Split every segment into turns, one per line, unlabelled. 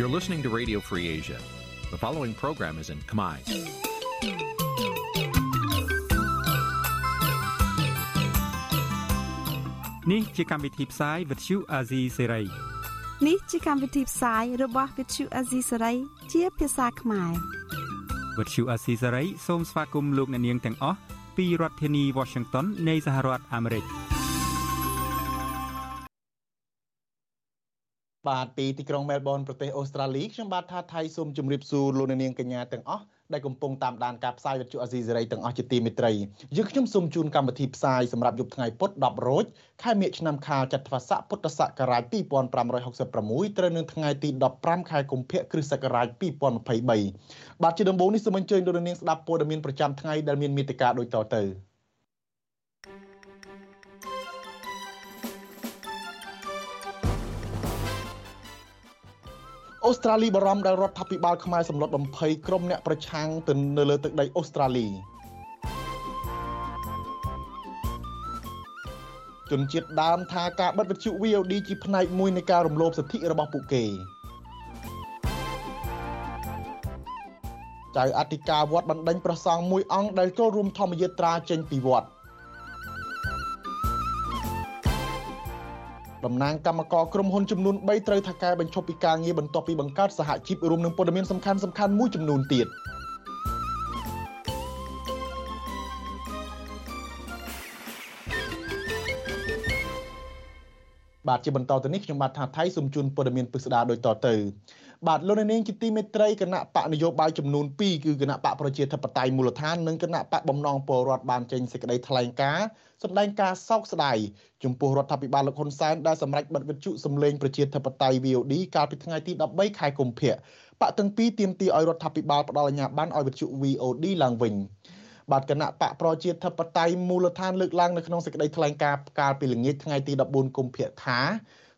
You're listening to Radio Free Asia. The following program is in Khmer.
នេះជាកម្មវិធីផ្សាយ Vuthu Azizi Serai
នេះជាកម្មវិធីផ្សាយរបស់ Vuthu Azizi Serai ជាភាសាខ្មែរ
Vuthu Azizi Serai សូមស្វាគមន៍លោកអ្នកនាងទាំងអស់ពីរដ្ឋធានី Washington នៃសហរដ្ឋអាមេរិក
បាទពីទីក្រុងមែលប៊នប្រទេសអូស្ត្រាលីខ្ញុំបាទថាថៃសូមជម្រាបសួរលោកអ្នកនាងកញ្ញាទាំងអស់ដែលកំពុងតាមដានការផ្សាយវិទ្យុអាស៊ីសេរីទាំងអស់ជាទីមេត្រីយើងខ្ញុំសូមជូនកម្មវិធីផ្សាយសម្រាប់យប់ថ្ងៃពុធ10រោចខែមិញឆ្នាំខាលចត្វាស័កពុទ្ធសករាជ2566ត្រូវនៅថ្ងៃទី15ខែកុម្ភៈគ្រិស្តសករាជ2023បាទជាដំបូងនេះសូមអញ្ជើញលោកអ្នកនាងស្ដាប់ព័ត៌មានប្រចាំថ្ងៃដែលមានមេត្តាដូចតទៅ អូស្ត្រាលីបារម្ភដែលរដ្ឋាភិបាលខ្មែរសម្លុតបំភ័យក្រុមអ្នកប្រឆាំងទៅនៅលើទឹកដីអូស្ត្រាលីជនជាតិដើមថាការបិទវិទ្យុ VOD ជាផ្នែកមួយនៃការរំលោភសិទ្ធិរបស់ពួកគេចៅអធិការវត្តបណ្ដេញប្រសង់មួយអង្គដែលចូលរួមធម្មយាត្រាចេញពីវត្ត តំណាងកម្មករក្រុមហ៊ុនចំនួន3ត្រូវថាការបញ្ឈប់ពីការងារបន្ទាប់ពីបង្កើតសហជីពរួមនឹងព័ត៌មានសំខាន់សំខាន់មួយចំនួនទៀត បាទជាបន្តទៅនេះខ្ញុំបាទថាថៃសូមជូនព័ត៌មានពិស្ដារដូចតទៅបាទលោកនាងជាទីមេត្រីគណៈបកនយោបាយចំនួន2គឺគណៈបកប្រជាធិបតេយ្យមូលដ្ឋាននិងគណៈបកបំណងពលរដ្ឋបានចេញសេចក្តីថ្លែងការណ៍សម្ដែងការសោកស្ដាយចំពោះរដ្ឋាភិបាលលោកហ៊ុនសែនដែលសម្រេចបិទវិទ្យុសំឡេងប្រជាធិបតេយ្យ VOD កាលពីថ្ងៃទី13ខែកុម្ភៈបកទាំងពីរទាមទារឲ្យរដ្ឋាភិបាលផ្ដល់អាជ្ញាប័ណ្ណឲ្យវិទ្យុ VOD ឡើងវិញ បាទគណៈបកប្រជាធិបតេយ្យមូលដ្ឋានលើកឡើងនៅក្នុងសេចក្តីថ្លែងការណ៍កាលពីល្ងាចថ្ងៃទី14កុម្ភៈថា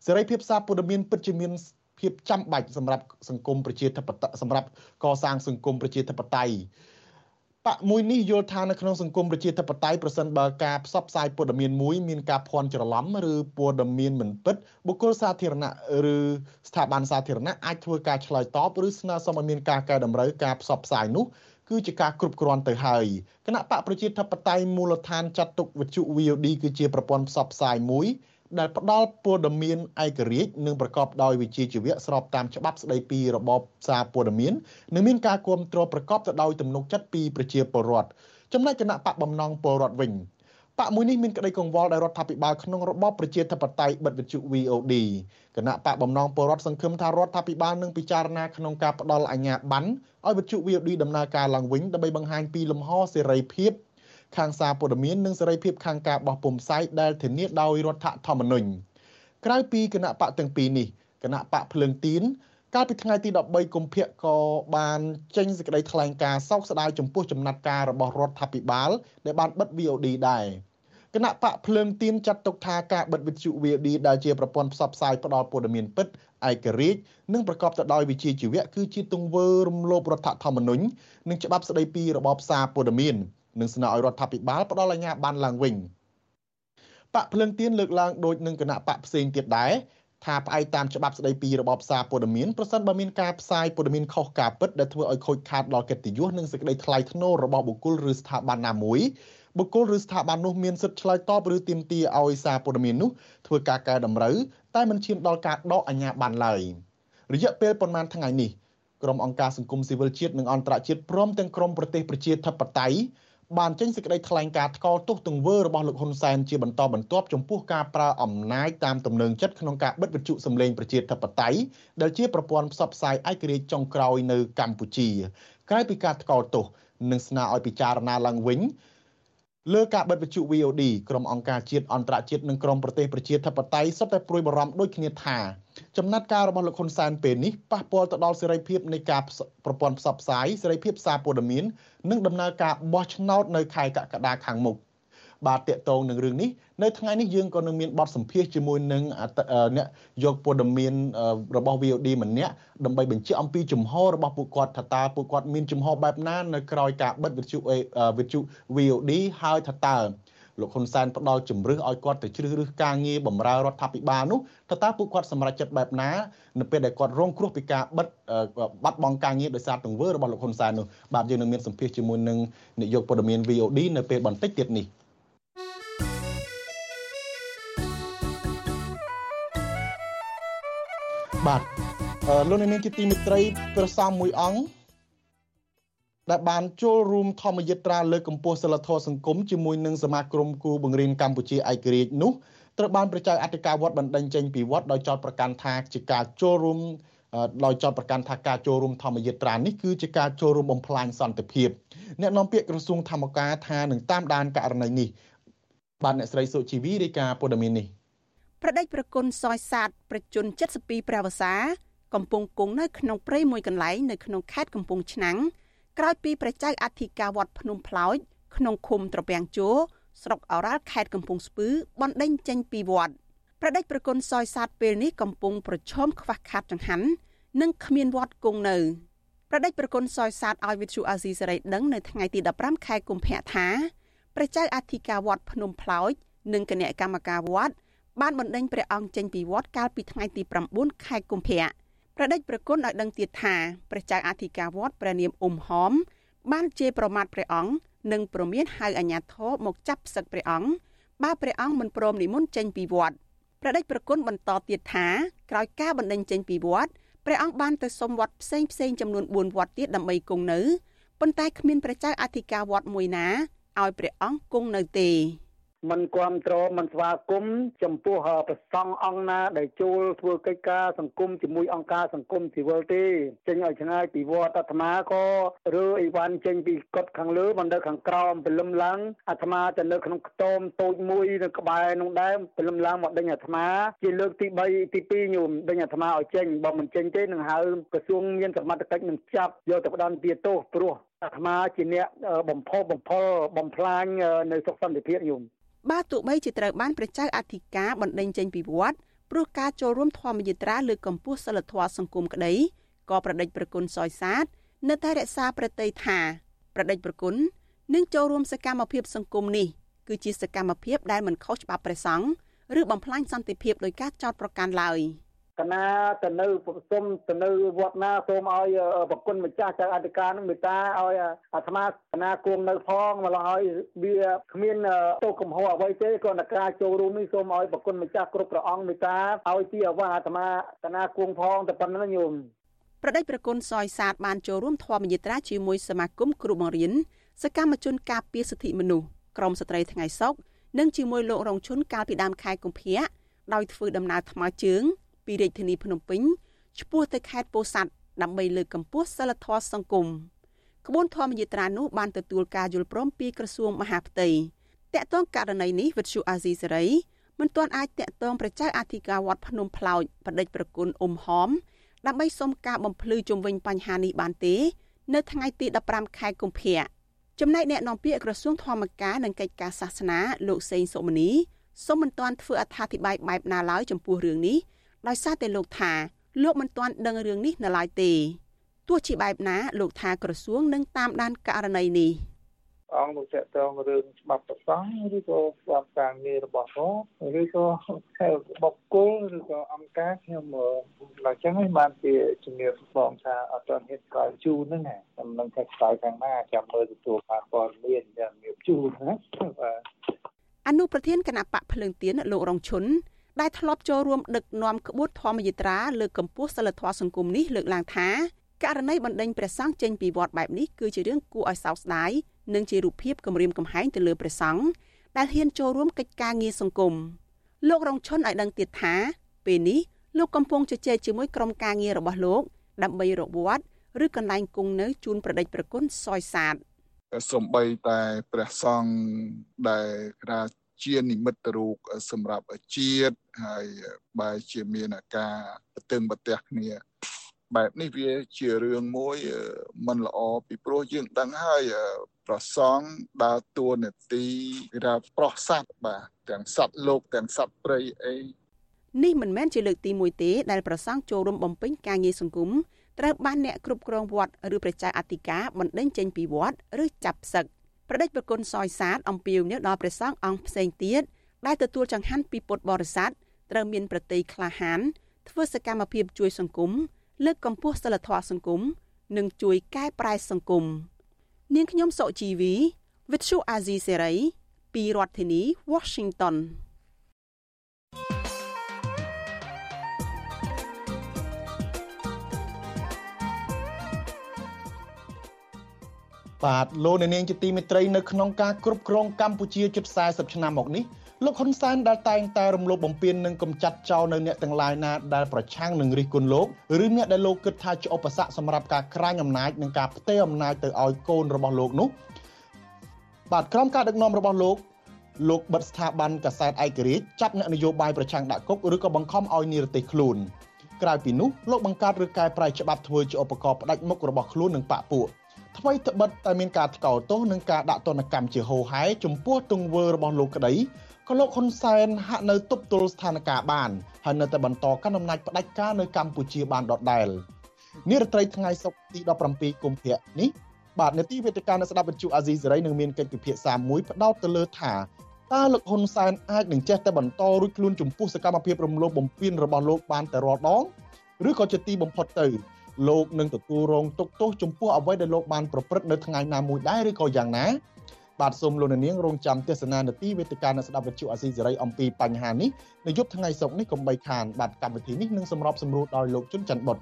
សេរីភាពសារព័ត៌មានពិតជាមានភាពចាំបាច់សម្រាប់សង្គមប្រជាធិបតេយ្យសម្រាប់កសាងសង្គមប្រជាធិបតេយ្យបកមួយនេះយល់ថានៅក្នុងសង្គមប្រជាធិបតេយ្យប្រសិនបើការផ្សព្វផ្សាយព័ត៌មានមួយមានការភ័ន្តច្រឡំឬព័ត៌មានមិនពិតបុគ្គលសាធារណៈឬស្ថាប័នសាធារណៈអាចធ្វើការឆ្លើយតបឬស្នើសុំឲ្យមានការកែតម្រូវការផ្សព្វផ្សាយនោះ គឺជាការគ្រប់គ្រាន់ទៅហើយគណៈបកប្រជាធិបតេយ្យមូលដ្ឋានចាត់ទុកវិទ្យុ VOD គឺជាប្រព័ន្ធផ្សព្វផ្សាយមួយដែលផ្ដល់ព័ត៌មានឯករាជ្យនិងប្រកបដោយវិជ្ជាជីវៈស្របតាមច្បាប់ស្តីពីរបបសារព័ត៌មាននិងមានការគ្រប់គ្រងប្រកបទៅដោយទំនុកចិត្តពីប្រជាពលរដ្ឋចំណែកគណៈបកបំណងពលរដ្ឋវិញ បកមួយនេះមានក្តីកង្វល់ដោយរដ្ឋាភិបាលក្នុងរបបប្រជាធិបតេយ្យបិទវិទ្យុ VOD គណៈបកបំណងពលរដ្ឋសង្ឃឹមថារដ្ឋាភិបាលនឹងពិចារណាក្នុងការផ្ដល់អាជ្ញាប័ណ្ណឲ្យវិទ្យុ VOD ដំណើរការឡើងវិញដើម្បីបង្ហាញពីលំហសេរីភាពខាងសារព័ត៌មាននិងសេរីភាពខាងការបោះពុម្ពផ្សាយដែលធានាដោយរដ្ឋធម្មនុញ្ញក្រៅពីគណៈបកទាំងពីរនេះគណៈបកភ្លើងទៀន កាលពីថ្ងៃទី13កុម្ភៈក៏បានចេញសេចក្តីថ្លែងការណ៍សោកស្ដាយចំពោះចំណាត់ការរបស់រដ្ឋាភិបាលដែលបានបិទ VOD ដែរគណៈបកភ្លើងទៀនចាត់ទុកថាការបិទវិទ្យុ VOD ដែលជាប្រព័ន្ធផ្សព្វផ្សាយផ្ដល់ព័ត៌មានពិតឯករាជ្យនិងប្រកបទៅដោយវិជ្ជាជីវៈគឺជាទង្វើរំលោភរដ្ឋធម្មនុញ្ញនិងច្បាប់ស្តីពីរបបសារព័ត៌មាននិងស្នើឲ្យរដ្ឋាភិបាលផ្ដល់អាជ្ញាប័ណ្ណឡើងវិញបកភ្លឹងទៀនលើកឡើងដូចនឹងគណៈបកផ្សេងទៀតដែរ ថាផ្អែកតាមច្បាប់ស្តីពីរបបសារព័ត៌មានប្រសិនបើមានការផ្សាយព័ត៌មានខុសការពិតដែលធ្វើឲ្យខូចខាតដល់កិត្តិយសនិងសេចក្តីថ្លៃថ្នូររបស់បុគ្គលឬស្ថាប័នណាមួយបុគ្គលឬស្ថាប័ននោះមានសិទ្ធិឆ្លើយតបឬទាមទារឲ្យសារព័ត៌មាននោះធ្វើការកែតម្រូវតែមិនឈានដល់ការដកអាជ្ញាប័ណ្ណឡើយរយៈពេលប្រមាណថ្ងៃនេះក្រុមអង្គការសង្គមស៊ីវិលជាតិនិងអន្តរជាតិព្រមទាំងក្រុមប្រទេសប្រជាធិបតេយ្យ បានចេញសេចក្តីថ្លែងការណ៍ថ្កោលទោសទង្វើរបស់លោកហ៊ុនសែនជាបន្តបន្ទាប់ចំពោះការប្រើអំណាចតាមទំនឹងចិត្តក្នុងការបិទវិទ្យុសម្លេងប្រជាធិបតេយ្យដែលជាប្រព័ន្ធផ្សព្វផ្សាយឯករាជ្យចុងក្រោយនៅកម្ពុជាក្រៅពីការថ្កោលទោសនិងស្នើឲ្យពិចារណាឡើងវិញ លើការបិទវិទ្យុ VOD ក្រុមអង្គការជាតិអន្តរជាតិនិងក្រុមប្រទេសប្រជាធិបតេយ្យសុទ្ធតែព្រួយបារម្ភដូចគ្នាថាចំណាត់ការរបស់លោកហ៊ុនសែនពេលនេះប៉ះពាល់ទៅដល់សេរីភាពនៃការប្រព័ន្ធផ្សព្វផ្សាយសេរីភាពសារព័ត៌មាននិងដំណើរការបោះឆ្នោតនៅខែកក្កដាខាងមុខបាទតកតងនឹងរឿងនេះ នៅថ្ងៃនេះយើងក៏នឹងមានបទសម្ភាសជាមួយនឹងអ្នកយកព័ត៌មានរបស់ VOD ម្នាក់ដើម្បីបញ្ជាក់អំពីជំហររបស់ពួកគាត់ថាតើពួកគាត់មានជំហរបែបណានៅក្រោយការបិទវិទ្យុវិទ្យុ VOD ហើយថាតើលោកហ៊ុនសែនផ្ដល់ជំរឿសឲ្យគាត់ទៅជ្រើសរើសការងារបម្រើរដ្ឋាភិបាលនោះតើតើពួកគាត់សម្រេចចិត្តបែបណានៅពេលដែលគាត់រងគ្រោះពីការបិទបាត់បង់ការងារដោយសារទង្វើរបស់លោកហ៊ុនសែននោះបាទយើងនឹងមានសម្ភាសជាមួយនឹងនាយកព័ត៌មាន VOD នៅពេលបន្តិចទៀតនេះ បាទលោកនាងជាទីមេត្រីព្រះសង្ឃមួយអង្គដែលបានចូលរួមធម្មយិត្រាលើកកម្ពស់សិលធម៌សង្គមជាមួយនឹងសមាគមគូបង្រៀនកម្ពុជាឯករាជ្យនោះត្រូវបានប្រជាអធិការវត្តបណ្ដឹងចេញពីវត្តដោយចោទប្រកាន់ថាជាការចូលរួមដោយចោទប្រកាន់ថាការចូលរួមធម្មយិត្រានេះគឺជាការចូលរួមបំផ្លាញសន្តិភាពអ្នកនាំពាក្យក្រសួងធម្មការថានឹងតាមដានករណីនេះបាទអ្នកស្រីសុជីវីរាយការណ៍ព័ត៌មាននេះ
ប្រដេចប្រគុណសយសាទប្រជជន72ព្រះវសា កំពុងគង់នៅក្នុងព្រៃមួយកន្លែងនៅក្នុងខេត្តកំពង់ឆ្នាំងក្រោយពីព្រះចៅអធិការវត្តភ្នំផ្លោចក្នុងឃុំត្រពាំងជោស្រុកអូរ៉ាល់ខេត្តកំពង់ស្ពឺបណ្ដេញចេញពីវត្តប្រដេចប្រគុណសយសាទពេលនេះកំពុងប្រឈមខ្វះខាតចង្ហាន់និងគ្មានវត្តគង់នៅប្រដេចប្រគុណសយសាទឲ្យវិទ្យុអាស៊ីសេរីដឹងនៅថ្ងៃទី15ខែកុម្ភៈថាព្រះចៅអធិការវត្តភ្នំផ្លោចនិងគណៈកម្មការវត្ត បានបណ្ដេញព្រះអង្គចេញពីវត្តកាលពីថ្ងៃទី9ខែកុម្ភៈព្រះដេចប្រគុណឲ្យដឹងទៀតថាព្រះចៅអធិការវត្តព្រះនាមអ៊ុំហម បានជេរប្រមាថព្រះអង្គនិងប្រមានហៅអាជ្ញាធរមកចាប់ផ្សឹកព្រះអង្គបើព្រះអង្គមិនព្រមនិមន្តចេញពីវត្តព្រះដេចប្រគុណបន្តទៀតថាក្រោយការបណ្ដេញចេញពីវត្តព្រះអង្គបានទៅសុំវត្តផ្សេងផ្សេងចំនួន4វត្តទៀតដើម្បីគង់នៅប៉ុន្តែគ្មានព្រះចៅអធិការវត្តមួយណាឲ្យព្រះអង្គគង់នៅទេ
មិនគ្រប់គ្រងមិនស្វាគមន៍ចំពោះប្រសង់អង្គណាដែលចូលធ្វើកិច្ចការសង្គមជាមួយអង្គការសង្គមស៊ីវិលទេចេញឲ្យឆ្ងាយពីវត្តអាត្មាក៏រើអីវ៉ាន់ចេញពីកុដខាងលើមកនៅខាងក្រោមព្រលឹមឡើងអាត្មាទៅនៅក្នុងខ្ទមតូចមួយនៅក្បែរនោះដែរព្រលឹមឡើងមកដេញអាត្មាជាលើកទី3ទី2ញោមដេញអាត្មាឲ្យចេញបើមិនចេញទេនឹងហៅក្រសួងមានសមត្ថកិច្ចនឹងចាប់យកទៅផ្ដន្ទាទោសព្រោះអាត្មាជាអ្នកបំផុសបំផុលបំផ្លាញនៅសុខសន្តិភាពញោម
បើទោះបីជាត្រូវបានព្រះចៅអធិការបណ្ដេញចេញពីវត្តព្រោះការចូលរួមធម្មយាត្រាលើកកម្ពស់សិលធម៌សង្គមក្តីក៏ប្រដេចប្រគុណសយសាទនៅតែរក្សាប្រតិថាប្រដេចប្រគុណនឹងចូលរួមសកម្មភាពសង្គមនេះគឺជាសកម្មភាពដែលមិនខុសច្បាប់ព្រះសង្ឃឬបំផ្លាញសន្តិភាពដោយការចោទប្រកាន់ឡើយ។
កណាទៅនៅសុំទៅនៅវត្តណាសូមឲ្យប្រគុណម្ចាស់ចៅអធិការនឹងមេត្តាឲ្យអាត្មាកណាគួងនៅផងម្ល៉េះឲ្យវាគ្មានទោសកំហុសអ្វីទេគ្រាន់តែការចូលរួមនេះសូមឲ្យប្រគុណម្ចាស់គ្រប់ព្រះអង្គមេត្តាឲ្យទីអាវាសអាត្មាកណាគួងផងតែប៉ុណ្្នឹងញោម
ប្រដេចប្រគុណសយសាទបានចូលរួមធម្មយាត្រាជាមួយសមាគមគ្រូបង្រៀនសកម្មជនការពារសិទ្ធិមនុស្សក្រមស្ត្រីថ្ងៃសុកនិងជាមួយលោករងឈុនកាលពីដើមខែកុម្ភៈដោយធ្វើដំណើរថ្មើរជើង ពីរាជធានីភ្នំពេញឆ្ពោះទៅខេត្តពោធិ៍សាត់ដើម្បីលើកកម្ពស់សិលធម៌សង្គមក្បួនធម្មយាត្រានោះបានទទួលការយល់ព្រមពីក្រសួងមហាផ្ទៃតកតងករណីនេះវិទ្យុអាស៊ីសេរីមិនទាន់អាចតកតងប្រជាអធិការវត្តភ្នំផ្លោចបដិជ្ញប្រគុណអ៊ុំហមដើម្បីសុំការបំភ្លឺជំវិញបញ្ហានេះបានទេ នៅថ្ងៃទី15ខែកុម្ភៈចំណែកអ្នកនាំពាក្យក្រសួងធម្មការនិងកិច្ចការសាសនាលោកសេងសុមនីសូមមិនទាន់ធ្វើអត្ថាធិប្បាយបែបណាឡើយចំពោះរឿងនេះ ដោយសារតែលោកថាលោកមិនទាន់ដឹងរឿងនេះនៅឡើយទេទោះជាបែបណាលោកថាក្រសួងនឹងតាមដានករណីនេះ
អង្គមកតងរឿងច្បាប់ប្រសង់ឬក៏ច្បាប់ការងាររបស់គាត់ឬក៏បុគ្គលឬក៏អង្គការខ្ញុំឡើងចឹងហើយបានជាជំនាញបងថាអត់ទាន់ហ៊ានក្រោយជូនហ្នឹងខ្ញុំនឹងថាខ្សោយខាងណាចាំមើលទទួលបានព័ត៌មានយ៉ាងមានជូនណាបាទ
អនុប្រធានគណៈបកភ្លើងទៀនលោករងឈុន ដែលធ្លាប់ចូលរួមដឹកនាំក្បួនធម្មយាត្រាលើកកម្ពស់សិលធម៌សង្គមនេះលើកឡើងថាករណីបណ្ដេញព្រះសង្ឃចេញពីវត្តបែបនេះគឺជារឿងគួរឲ្យសោកស្ដាយនិងជារូបភាពគំរាមកំហែងទៅលើព្រះសង្ឃដែលហ៊ានចូលរួមកិច្ចការងារសង្គមលោករងឈុនឲ្យដឹងទៀតថាពេលនេះលោកកំពុងជជែកជាមួយក្រុមការងាររបស់លោក ដើម្បីរកវត្តឬកន្លែងគង់នៅជូនប្រដេចប្រគុណសយសាទ
សំបីតែព្រះសង្ឃដែលក្រាជានិមិត្តរូបសម្រាប់ជាតិ ហើយបែរជាមានអាការប្រទឹងប្រទះគ្នា បែបនេះវាជារឿងមួយមិនល្អពីព្រោះយើងដឹងហើយប្រសងដើរតួនាទីរាប្រោះសត្វបាទទាំងសត្វលោកទាំងសត្វព្រៃអី
នេះមិនមែនជាលើកទី1ទេដែលប្រសងចូលរួមបំពេញការងារសង្គមត្រូវបានអ្នកគ្រប់គ្រងវត្តឬប្រជាអធិការបណ្ដេញចេញពីវត្តឬចាប់សឹកប្រដេចប្រគុណសយសាទអំពាវនាវដល់ព្រះសង្ឃអង្គផ្សេងទៀតដែលទទួលចង្ហាន់ពីពុទ្ធបរិស័ទ ត្រូវមានប្រតិយក្លាហានធ្វើសកម្មភាពជួយសង្គមលើកកម្ពស់សិលធម៌សង្គមនិងជួយកែប្រែសង្គមនាងខ្ញុំសុជីវី Vithu Azizi Serai ពីរដ្ឋធានី Washington
បាទលោកអ្នកនាងជាទីមេត្រីនៅក្នុងការគ្រប់គ្រងកម្ពុជាជិត40ឆ្នាំមកនេះ លោកហ៊ុនសែនដែលតែងតែរំលោភបំពាននិងកំចាត់ចោលនៅអ្នកទាំងឡាយណាដែលប្រឆាំងនឹងរិះគន់លោកឬអ្នកដែលលោកគិតថាជាឧបសគ្គសម្រាប់ការក្រាញអំណាចនិងការផ្ទេរអំណាចទៅឲ្យកូនរបស់លោកនោះបាទក្រុមការដឹកនាំរបស់លោកលោកបិទស្ថាប័នកសែតឯករាជ្យចាប់អ្នកនយោបាយប្រឆាំងដាក់គុកឬក៏បង្ខំឲ្យនិរទេសខ្លួនក្រៅពីនោះលោកបង្កើតឬកែប្រែច្បាប់ធ្វើជាឧបករណ៍ផ្ដាច់មុខរបស់ខ្លួននិងបកពួកថ្មីត្បិតតែមានការថ្កោលទោសនិងការដាក់ទណ្ឌកម្មជាហូរហែចំពោះទង្វើរបស់លោកក្តី ក៏លោកហ៊ុនសែនហាក់នៅទប់ទល់ស្ថានភាពបានហើយនៅតែបន្តកាន់អំណាចផ្ដាច់ការនៅកម្ពុជាបានដដែលនារាត្រីថ្ងៃសុក្រទី17កុម្ភៈនេះបាទនេតិវេទិកានៅស្ដាប់វិទ្យុអាស៊ីសេរីនឹងមានកិច្ចពិភាក្សាមួយផ្ដោតទៅលើថាតើលោកហ៊ុនសែនអាចនឹងចេះតែបន្តរួចខ្លួនចំពោះសកម្មភាពរំលោភបំពានរបស់លោកបានតែរាល់ដងឬក៏ជាទីបំផុតទៅលោកនឹងទទួលរងទុក្ខទោសចំពោះអ្វីដែលលោកបានប្រព្រឹត្តនៅថ្ងៃណាមួយដែរឬក៏យ៉ាងណា បាទសូមលោកនាងរងចាំទស្សនានាទីវេទិកានៅស្ដាប់វិទ្យុអាស៊ីសេរីអំពីបញ្ហានេះនៅយប់ថ្ងៃសុក្រនេះកុំបីខានបាទកម្មវិធីនេះនឹងសម្របសម្រួលដោយលោកជុនច័ន្ទបុត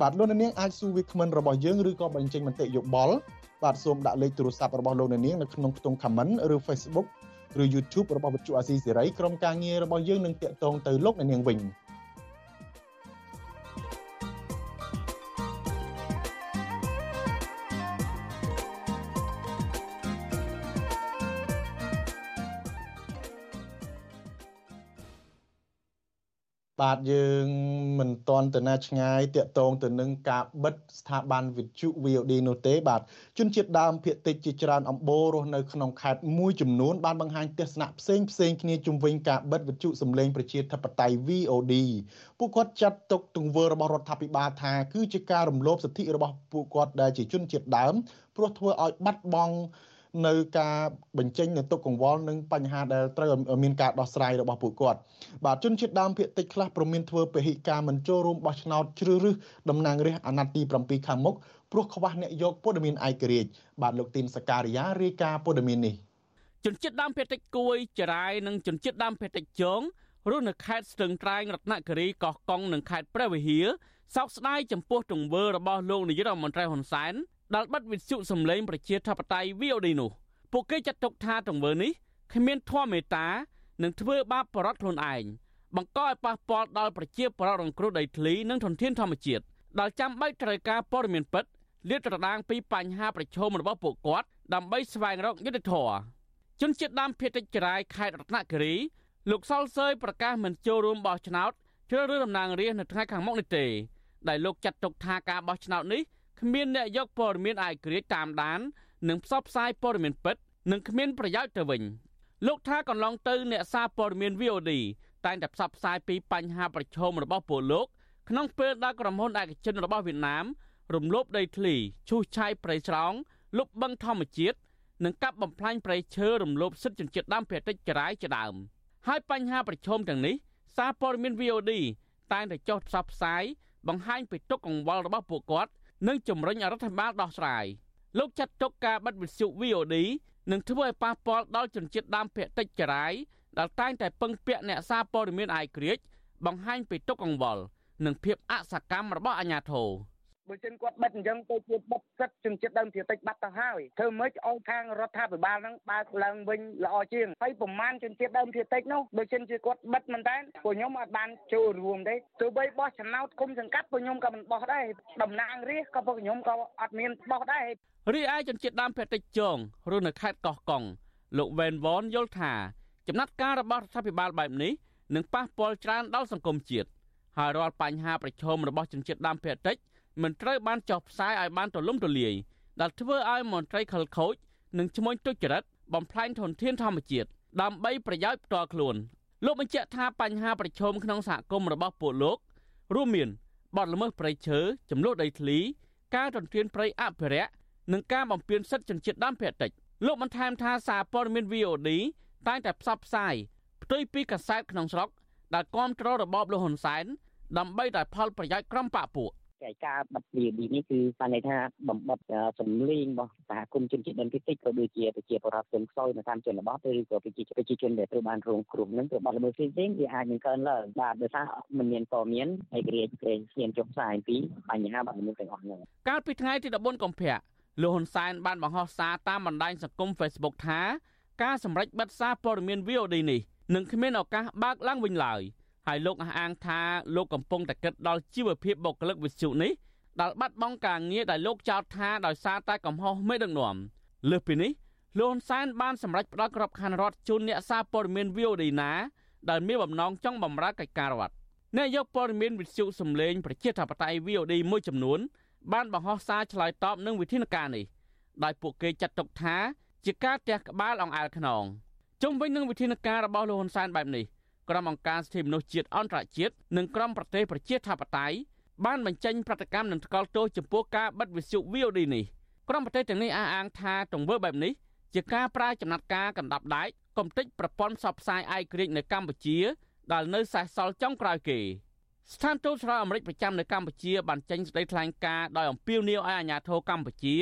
បាទលោកនាងអាចសួរវាគ្មិនរបស់យើងឬក៏បញ្ចេញមតិយោបល់បាទសូមដាក់លេខទូរស័ព្ទរបស់លោកនាងនៅក្នុងខ្ទង់ comment ឬ Facebook ឬ YouTube របស់វិទ្យុអាស៊ីសេរីក្រុមការងាររបស់យើងនឹងតាក់ទងទៅលោកនាងវិញ បាទយើងមិនតន់ទៅណាឆ្ងាយតាក់ទងទៅនឹងការបិទស្ថាប័នវិទ្យុ VOD នោះទេបាទជនជាតិដើមភាគតិចជាច្រើនអំបូររស់នៅក្នុងខេត្តមួយចំនួនបានបង្ហាញទស្សនៈផ្សេងផ្សេងគ្នាជំវិញការបិទវិទ្យុសំឡេងប្រជាធិបតេយ្យ VOD ពួកគាត់ចាត់ទុកទង្វើរបស់រដ្ឋាភិបាលថាគឺជាការរំលោភសិទ្ធិរបស់ពួកគាត់ដែលជាជនជាតិដើមព្រោះធ្វើឲ្យបាត់បង់ នៅការបញ្ចេញនៅទុកកង្វល់និងបញ្ហាដែលត្រូវមានការដោះស្រាយរបស់ពួកគាត់បាទជនជាតិដើមភាគតិចខ្លះប្រមានធ្វើពហិការមិនចូលរួមបោះឆ្នោតជ្រើសរើសតំណាងរាស្ត្រអាណត្តិទី7ខាងមុខព្រោះខ្វះអ្នកយកព័ត៌មានឯករាជ្យបាទលោកទីនសការីយ៉ារាយការណ៍ព័ត៌មាននេះ
ជនជាតិដើមភាគតិចគួយចរាយនិងជនជាតិដើមភាគតិចជងរស់នៅខេត្តស្ទឹងត្រែងរតនគិរីកោះកុងនិងខេត្តព្រះវិហារសោកស្ដាយចំពោះទង្វើរបស់លោកនាយរដ្ឋមន្ត្រីហ៊ុនសែន ដែលបិទវិទ្យុសំឡេងប្រជាធិបតេយ្យ VOD នោះពួកគេចាត់ទុកថាទង្វើនេះគ្មានធម៌មេត្តានិងធ្វើបាបបរិវត្តខ្លួនឯងបង្កឲ្យប៉ះពាល់ដល់ប្រជាពលរដ្ឋរងគ្រោះដីធ្លីនិងធនធានធម្មជាតិដែលចាំបាច់ត្រូវការព័ត៌មានពិតលាតត្រដាងពីបញ្ហាប្រឈមរបស់ពួកគាត់ដើម្បីស្វែងរកយុត្តិធម៌ជនជាតិដើមភាគតិចចរាយខេត្តរតនគិរីលោកសលសើយប្រកាសមិនចូលរួមបោះឆ្នោតជ្រើសរើសតំណាងរាស្ត្រនៅថ្ងៃខាងមុខនេះទេដែលលោកចាត់ទុកថាការបោះឆ្នោតនេះ គ្មានអ្នកយកព័ត៌មានឯករាជ្យតាមដាននិងផ្សព្វផ្សាយព័ត៌មានពិតនិងគ្មានប្រយោជន៍ទៅវិញលោកថាកន្លងទៅអ្នកសារព័ត៌មាន VOD តែងតែផ្សព្វផ្សាយពីបញ្ហាប្រឈមរបស់ពលលោកក្នុងពេលដែលក្រុមហ៊ុនឯកជនរបស់វៀតណាមរំលោភដីធ្លីឈូសឆាយព្រៃស្រោងលុបបឹងធម្មជាតិនិងកាប់បំផ្លាញព្រៃឈើរំលោភសិទ្ធិជនជាតិដើមភាគតិចចរាយជាដើមហើយបញ្ហាប្រឈមទាំងនេះសារព័ត៌មាន VOD តែងតែចុះផ្សព្វផ្សាយបង្ហាញពីទុកកង្វល់របស់ពួកគាត់ និងជំរុញរដ្ឋាភិបាលដោះស្រាយលោកចាត់ទុកការបិទវិទ្យុ VOD នឹងធ្វើឲ្យប៉ះពាល់ដល់ជនជាតិដើមភាគតិចចរាយដែលតែងតែពឹងពាក់អ្នកសារព័ត៌មានអាយក្រិចបង្ហាញពីទុកកង្វល់និងភាពអសកម្មរបស់អាជ្ញាធរ
បើចិនគាត់បិទអញ្ចឹងទៅជាបិទសិទ្ធជនជាតិដើមភាគតិចបាត់ទៅហើយធ្វើម៉េចឲ្យខាងរដ្ឋាភិបាលហ្នឹងបើកឡើងវិញល្អជាងហើយប្រមាណជនជាតិដើមភាគតិចនោះបើចិនជាគាត់បិទមែនតើពួកខ្ញុំអត់បានចូលរួមទេទោះបីបោះឆ្នោតគុំសង្កាត់ពួកខ្ញុំក៏មិនបោះដែរតំណាងរាស្ត្រក៏ពួកខ្ញុំក៏អត់មានបោះដែរ
រីឯជនជាតិដើមភាគតិចជងរស់នៅខេត្តកោះកុងលោកវ៉ែនវ៉នយល់ថាចំណាត់ការរបស់រដ្ឋាភិបាលបែបនេះនឹងប៉ះពាល់ច្រើនដល់សង្គមជាតិហើយរាល់បញ្ហាប្រឈមរបស់ជនជាតិដើមភាគតិច មិនត្រូវបានចោះផ្សាយឲ្យបានទូលំទូលាយដែលធ្វើឲ្យមន្ត្រីខលខូចនិងឈ្មោះទុច្ចរិតបំផ្លាញធនធានធម្មជាតិដើម្បីប្រយោជន៍ផ្ទាល់ខ្លួនលោកបញ្ជាក់ថាបញ្ហាប្រឈមក្នុងសហគមន៍របស់ពួកលោក រួមមានបទល្មើសព្រៃឈើចំនួនដីធ្លី ការទន្ទ្រានព្រៃអភិរក្សនិងការបំពានសិទ្ធិជនជាតិដើមភាគតិចលោកបានថែមថាសារព័ត៌មាន VOD តែងតែផ្សព្វផ្សាយផ្ទុយពីកាសែតក្នុងស្រុកដែលគាំទ្ររបបលោកហ៊ុនសែនដើម្បីតែផលប្រយោជន៍ក្រុមបកពួក
តែការបិទ VOD នេះគឺបានន័យថាបំបត្តិសម្លេងរបស់សហគមន៍ជនជាតិដើមភាគតិចក៏ដូចជាប្រជាពលរដ្ឋជនខ្សោយនៅតាមជនបទឬក៏ប្រជាប្រជាជនដែលត្រូវបានរងគ្រោះនឹងត្រូវបានល្មើសផ្សេងៗវាអាចនឹងកើនឡើងបាទដោយសារមិនមានព័ត៌មានហើយក្រៀកក្រែងឈានចុះផ្សាយពីបញ្ហាបាត់ល្មើសទាំងអស់ហ្នឹង
កាលពីថ្ងៃទី14កុម្ភៈលោកហ៊ុនសែនបានបង្ហោះសារតាមបណ្ដាញសង្គម Facebook ថាការសម្រេចបិទសារព័ត៌មាន VOD នេះនឹងគ្មានឱកាសបើកឡើងវិញឡើយ ហើយលោកអះអាងថាលោកកំពុងតែគិតដល់ជីវភាពបុគ្គលិកវិទ្យុនេះដែលបាត់បង់ការងារដែលលោកចោទថាដោយសារតែកំហុសមេដឹកនាំលើសពីនេះលោកហ៊ុនសែនបានសម្រេចផ្ដល់ក្របខ័ណ្ឌរដ្ឋជូនអ្នកសារព័ត៌មាន VOD ណាដែលមានបំណងចង់បម្រើកិច្ចការរដ្ឋអ្នកយកព័ត៌មានវិទ្យុសំឡេងប្រជាធិបតេយ្យ VOD មួយចំនួន បានបង្ហោះសារឆ្លើយតបនឹងវិធានការនេះដោយពួកគេចាត់ទុកថាជាការទះក្បាលអង្អែលខ្នងជុំវិញនឹងវិធានការរបស់លោកហ៊ុនសែនបែបនេះ ក្រុមអង្គការសិទ្ធិមនុស្សជាតិអន្តរជាតិនិងក្រុមប្រទេសប្រជាធិបតេយ្យបានបញ្ចេញប្រតិកម្មនឹងថ្កោលទោសចំពោះការបិទវិទ្យុ VOD នេះក្រុមប្រទេសទាំងនេះអះអាងថាទង្វើបែបនេះជាការប្រើចំណាត់ការកណ្ដាប់ដែកកំទេចប្រព័ន្ធផ្សព្វផ្សាយឯករាជ្យនៅកម្ពុជាដែលនៅសេសសល់ចុងក្រោយគេស្ថានទូតសហរដ្ឋអាមេរិកប្រចាំនៅកម្ពុជាបានចេញសេចក្តីថ្លែងការណ៍ដោយអំពាវនាវឲ្យអាជ្ញាធរកម្ពុជា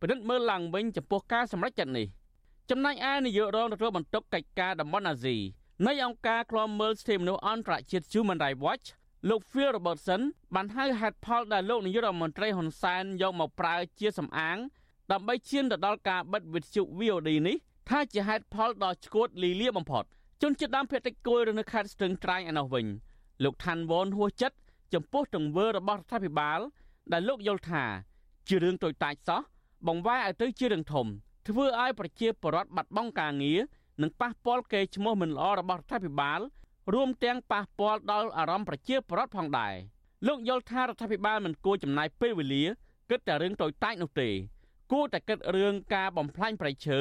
ពិនិត្យមើលឡើងវិញចំពោះការសម្រេចចិត្តនេះចំណែកឯនាយករងទទួលបន្ទុកកិច្ចការតំបន់អាស៊ី នៃអង្គការឃ្លាំមើលសិទ្ធិមនុស្សអន្តរជាតិ Human Rights Watch លោក Phil Robertson បានហៅហេតុផលដែលលោកនាយករដ្ឋមន្ត្រីហ៊ុនសែនយកមកប្រើជាសំអាង ដើម្បីឈានទៅដល់ការបិទវិទ្យុ VOD នេះថាជាហេតុផលដ៏ឆ្កួតលីលាបំផុតជនជាតិដើមភាគតិចគួយនៅខេត្តស្ទឹងត្រែងឯនោះវិញលោកឋានវ៉នហួសចិត្តចំពោះទង្វើរបស់រដ្ឋាភិបាល ដែលលោកយល់ថា ជារឿងតូចតាចសោះបង្វែរឲ្យទៅជារឿងធំធ្វើឲ្យប្រជាពលរដ្ឋបាត់បង់ការងារ និងប៉ះពាល់កេរ្តិ៍ឈ្មោះមិនល្អរបស់រដ្ឋាភិបាលរួមទាំងប៉ះពាល់ដល់អារម្មណ៍ប្រជាពលរដ្ឋផងដែរលោកយល់ថារដ្ឋាភិបាលមិនគួរចំណាយពេលវេលាគិតតែរឿងតូចតាចនោះទេ គួរតែគិតរឿងការបំផ្លាញប្រៃឈើ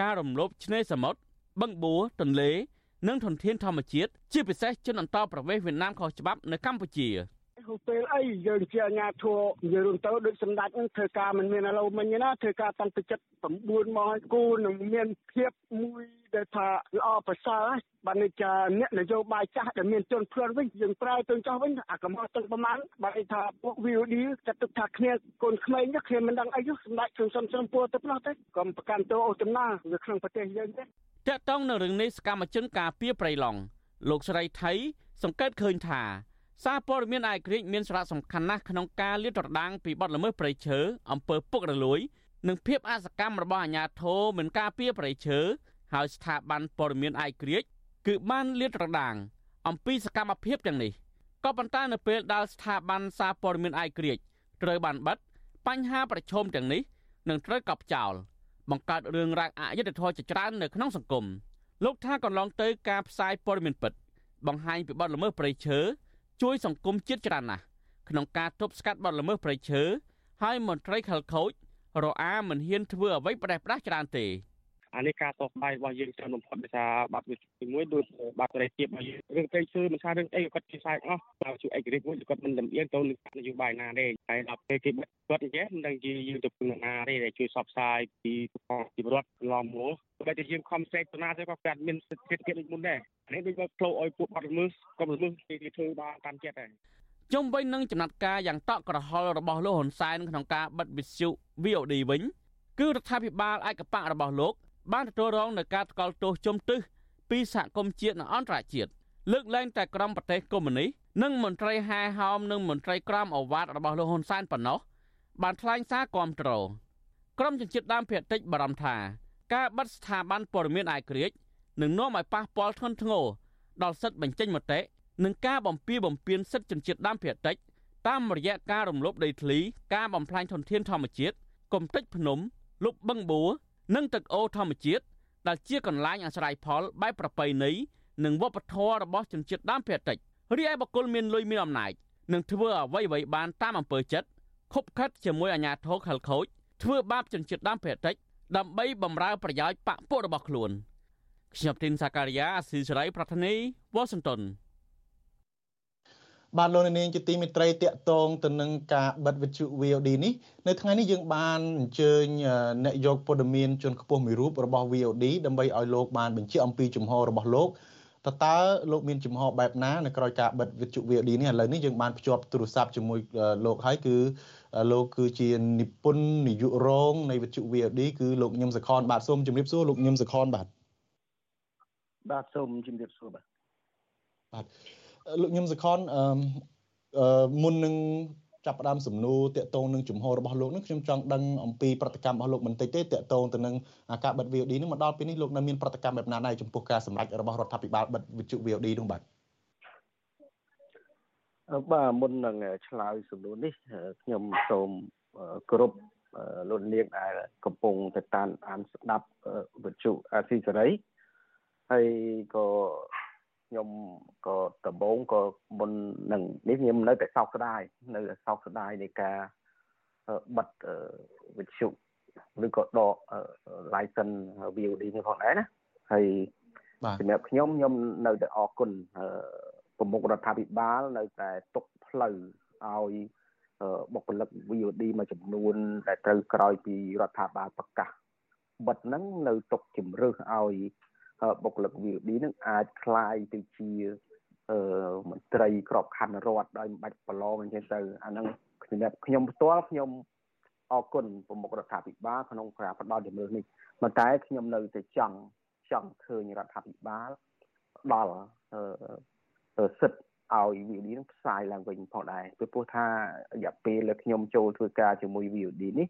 ការរំលោភឆ្នេរសមុទ្របឹងបួរទន្លេនិងធនធានធម្មជាតិជាពិសេសជនអន្តោប្រវេសន៍វៀតណាមខុសច្បាប់នៅកម្ពុជា
ហូពេលអីយើងជាអាញាធัวនិយាយរួមទៅដូចសម្ដេចនឹងធ្វើការមិនមានឥឡូវមិញណាធ្វើការតាំងពីចិត្ត9ម៉ោងឲ្យគូនឹងមានភាពមួយ ដែលថាល្អប្រសើរបាទនេះចាអ្នកនយោបាយចាស់ដែលមានជនព្រានវិញយើងប្រើទៅចោះវិញអាកំហុសទាំងប្រមាណបាទថាពួក VOD ចាត់ទុកថាគ្នាកូនក្មេងនេះគ្នាមិនដឹងអីទេសម្ដេចខ្ញុំសុំសុំពោទៅផ្លោះទេកុំប្រកាន់តោអូចំណានៅក្នុងប្រទេសយើងទេ
តកតងនៅរឿងនេះសកម្មជនការពីប្រៃឡង់លោកស្រីថៃសង្កេតឃើញថាសារព័ត៌មានឯករាជ្យមានសារៈសំខាន់ណាស់ក្នុងការលាតត្រដាងពីបទល្មើសព្រៃឈើអំពើពុករលួយ និងភាពអសកម្មរបស់អាជ្ញាធរមិនការពារព្រៃឈើ ហើយស្ថាប័នព័ត៌មានឯករាជ្យគឺបានលាតត្រដាង អំពីសកម្មភាពទាំងនេះក៏ប៉ុន្តែនៅពេលដែលស្ថាប័នសារព័ត៌មានឯករាជ្យត្រូវបានបិទបញ្ហាប្រឈមទាំងនេះនឹងត្រូវកប់ចោលបង្កើតរឿងរ៉ាវអយុត្តិធម៌ជាច្រើននៅក្នុងសង្គមលោកថាកន្លងទៅការផ្សាយព័ត៌មានពិតបង្ហាញពីបទល្មើសព្រៃឈើជួយសង្គមជាតិច្រើនណាស់ក្នុងការទប់ស្កាត់បទល្មើសព្រៃឈើហើយមន្ត្រីខលខូចរអាមិនហ៊ានធ្វើអ្វីប្រេះប្រាស់ច្រើនទេ
អានេះការតបស្ដាយរបស់យើងច្រើនបំផុតដោយសារបាត់វិទ្យាមួយដូចបាត់សេរីភាពរបស់យើងរឿងព្រៃឈើមិនថារឿងអីក៏គាត់ជាផ្សាយអស់បើជួយឯករាជ្យមួយគាត់មិនលំអៀងទៅនឹងនយោបាយណាទេហើយដល់ពេលគេគាត់អញ្ចឹងមិនដឹងជាយើងទៅពឹងណាទេដែលជួយសបផ្សាយពីផងជីវរដ្ឋឡងមកបើតែយើងខំស្រែកទៅណាទៅក៏គាត់មានសិទ្ធិភាពដូចមុនដែរអានេះដូចបើផ្លោឲ្យពួកបាត់ល្មើសក៏ល្មើសគេធ្វើបានតាមចិត្តដែរ
ជុំវិញនឹងចំណាត់ការយ៉ាងតក់ក្រហល់របស់លោកហ៊ុនសែនក្នុងការបិទវិទ្យុ VOD វិញគឺរដ្ឋាភិបាលឯកបៈរបស់លោក បានទទួលរងនឹងការថ្កោលទោសជំទឹះពីសហគមន៍ជាតិនិងអន្តរជាតិលើកលែងតែក្រុមប្រទេសកុម្មុយនីសនិងមន្ត្រីហែហោមនិងមន្ត្រីក្រមអវ៉ាតរបស់លោកហ៊ុនសែនប៉ុណ្ណោះបានថ្លែងសារគាំទ្រក្រុមជនជាតិដើមភាគតិចបារម្ភថា ការបិទស្ថាប័នព័ត៌មានឯករាជ្យនឹងនាំឲ្យប៉ះពាល់ធ្ងន់ធ្ងរដល់សិទ្ធិបញ្ចេញមតិនិងការបំពៀបំពៀនសិទ្ធិជនជាតិដើមភាគតិចតាមរយៈការរំលោភដីធ្លី ការបំផ្លាញធនធានធម្មជាតិគំតិចភ្នំលុបបឹងបួរ និងទឹកអូរធម្មជាតិដែលជាកន្លែងអាស្រ័យផលបែបប្រពៃណីនិងវប្បធម៌របស់ជនជាតិដើមភាគតិចរីឯបុគ្គលមានលុយមានអំណាចនឹងធ្វើអ្វីអ្វីបានតាមអំពើចិត្តខុបខិតជាមួយអាជ្ញាធរខលខូចធ្វើបាបជនជាតិដើមភាគតិចដើម្បីបំរើប្រយោជន៍បកពួករបស់ខ្លួនខ្ញុំទីនសាការីយ៉ាអស៊ីសេរីប្រធានីវ៉ាស៊ីនតោន
បាទលោកនាងជាទីមេត្រីតកតងទៅនឹងការបិទវិទ្យុ VOD នេះនៅថ្ងៃនេះយើងបានអញ្ជើញអ្នកយកព័ត៌មានជនខ្ពស់មួយរូបរបស់ VOD ដើម្បីឲ្យលោកបានបញ្ជាក់អំពីជំហររបស់លោកតើតើលោកមានជំហរបែបណានៅក្រោយការបិទវិទ្យុ VOD នេះឥឡូវនេះយើងបានភ្ជាប់ទូរស័ព្ទជាមួយលោកហើយគឺលោកគឺជានិពន្ធនាយករងនៃវិទ្យុ VOD គឺលោកញឹមសខនបាទសូមជម្រាបសួរលោកញឹមសខនបាទ
បាទសូមជម្រាបសួរបាទ
បាទ លោកញឹមសខនអឺមុននឹងចាប់ផ្ដើមសំណួរតាក់ទងនឹងជំហររបស់លោកនឹងខ្ញុំចង់ដឹងអំពីប្រតិកម្មរបស់លោកបន្តិចទេតាក់ទងទៅនឹងការបិទ VOD នេះមកដល់ពេលនេះលោកនៅមានប្រតិកម្មបែបណាដែរចំពោះការសម្ដែងរបស់រដ្ឋាភិបាលបិទវិទ្យុ VOD នោះបាទ
បាទមុននឹងឆ្លើយសំណួរនេះខ្ញុំសូមគោរពលោកនាងដែលកំពុងទៅតាមអានស្ដាប់វិទ្យុអាស៊ីសេរីហើយក៏ ខ្ញុំក៏ដំបូងក៏មុននឹងនេះខ្ញុំនៅតែសោកស្ដាយនៅតែសោកស្ដាយនៃការបិទវិទ្យុឬក៏ដក license VOD នេះផងដែរណាហើយសម្រាប់ខ្ញុំខ្ញុំនៅតែអរគុណប្រមុខរដ្ឋាភិបាលនៅតែទុកផ្លូវឲ្យបុគ្គលិក VOD មួយចំនួនដែលត្រូវក្រោយពីរដ្ឋាភិបាលប្រកាសបិទហ្នឹងនៅទុកជំរឿសឲ្យ បុគ្គលិក VOD នឹងអាចคลายទៅជាអឺមន្ត្រីក្របខ័ណ្ឌរដ្ឋដោយមិនបាច់ប្រឡងអញ្ចឹងទៅអាហ្នឹងខ្ញុំខ្ញុំផ្ទាល់ខ្ញុំអរគុណប្រមុខរដ្ឋាភិបាលក្នុងការផ្ដល់ជំរឿននេះប៉ុន្តែខ្ញុំនៅតែចង់ចង់ឃើញរដ្ឋាភិបាលផ្ដល់អឺសិទ្ធឲ្យ VOD នឹងផ្សាយឡើងវិញផងដែរពីព្រោះថារយៈពេលខ្ញុំចូលធ្វើការជាមួយ VOD នេះ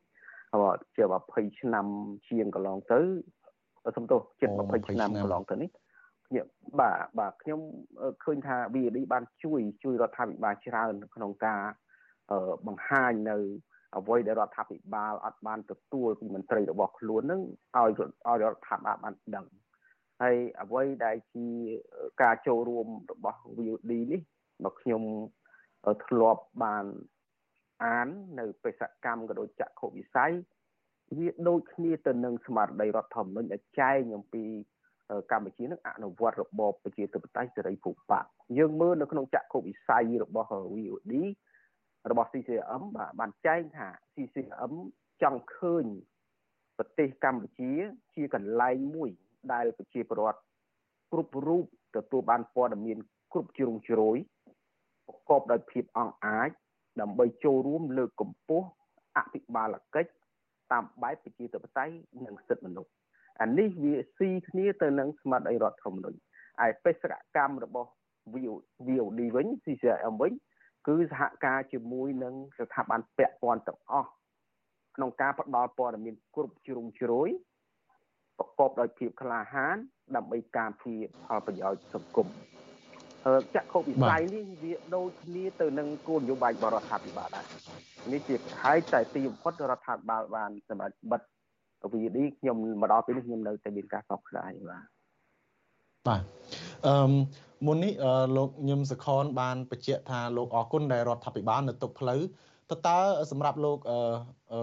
ជា20ឆ្នាំជាងកន្លងទៅ សំទោសជិត20ឆ្នាំកន្លងទៅនេះខ្ញុំបាទបាទខ្ញុំឃើញថា VD បានជួយជួយរដ្ឋាភិបាលច្រើនក្នុងការបង្ហាញនៅអ្វីដែលរដ្ឋាភិបាលអត់បានទទួលពីមន្ត្រីរបស់ខ្លួននឹងឲ្យឲ្យរដ្ឋាភិបាលបានដឹងហើយអ្វីដែលជាការចូលរួមរបស់ VOD នេះមកខ្ញុំធ្លាប់បានអាននៅបេសកកម្មក៏ដូចចក្ខុវិស័យ វាដូចគ្នាទៅនឹងស្មារតីរដ្ឋធម្មនុញ្ញដែលចែងអំពីកម្ពុជានឹងអនុវត្តរបបប្រជាធិបតេយ្យសេរីភូប៉ាយើងមើលនៅក្នុងចក្ខុវិស័យរបស់ VOD របស់ CCM បាទបានចែងថា CCM ចង់ឃើញប្រទេសកម្ពុជាជាកន្លែងមួយដែលប្រជាពលរដ្ឋគ្រប់រូបទទួលបានព័ត៌មានគ្រប់ជ្រុងជ្រោយប្រកបដោយភាពអង់អាចដើម្បីចូលរួមលើកកម្ពស់អភិបាលកិច្ច តាមបែបប្រជាធិបតេយ្យនិងសិទ្ធិមនុស្សអានេះវាស៊ីគ្នាទៅនឹងស្មារតីរដ្ឋធម្មនុញ្ញឯបេសកកម្មរបស់ VOD វិញ CCM វិញគឺសហការជាមួយនឹងស្ថាប័នពាក់ព័ន្ធទាំងអស់ក្នុងការផ្ដល់ព័ត៌មានគ្រប់ជ្រុងជ្រោយប្រកបដោយភាពក្លាហានដើម្បីការពារផលប្រយោជន៍សង្គម ចក្ខុវិស័យនេះវាដូចគ្នាទៅនឹងគោលនយោបាយបរដ្ឋាភិបាលដែរនេះជាហើយតែទីបំផុតរដ្ឋាភិបាលបានសម្រាប់បិទ VD ខ្ញុំមកដល់ពេលនេះខ្ញុំនៅតែមានការសោកស្ដាយបាទ
បាទអឺមុននេះលោកញឹមសខនបានបញ្ជាក់ថាលោកអរគុណដែលរដ្ឋាភិបាលនៅទុកផ្លូវតើតើសម្រាប់លោកអឺ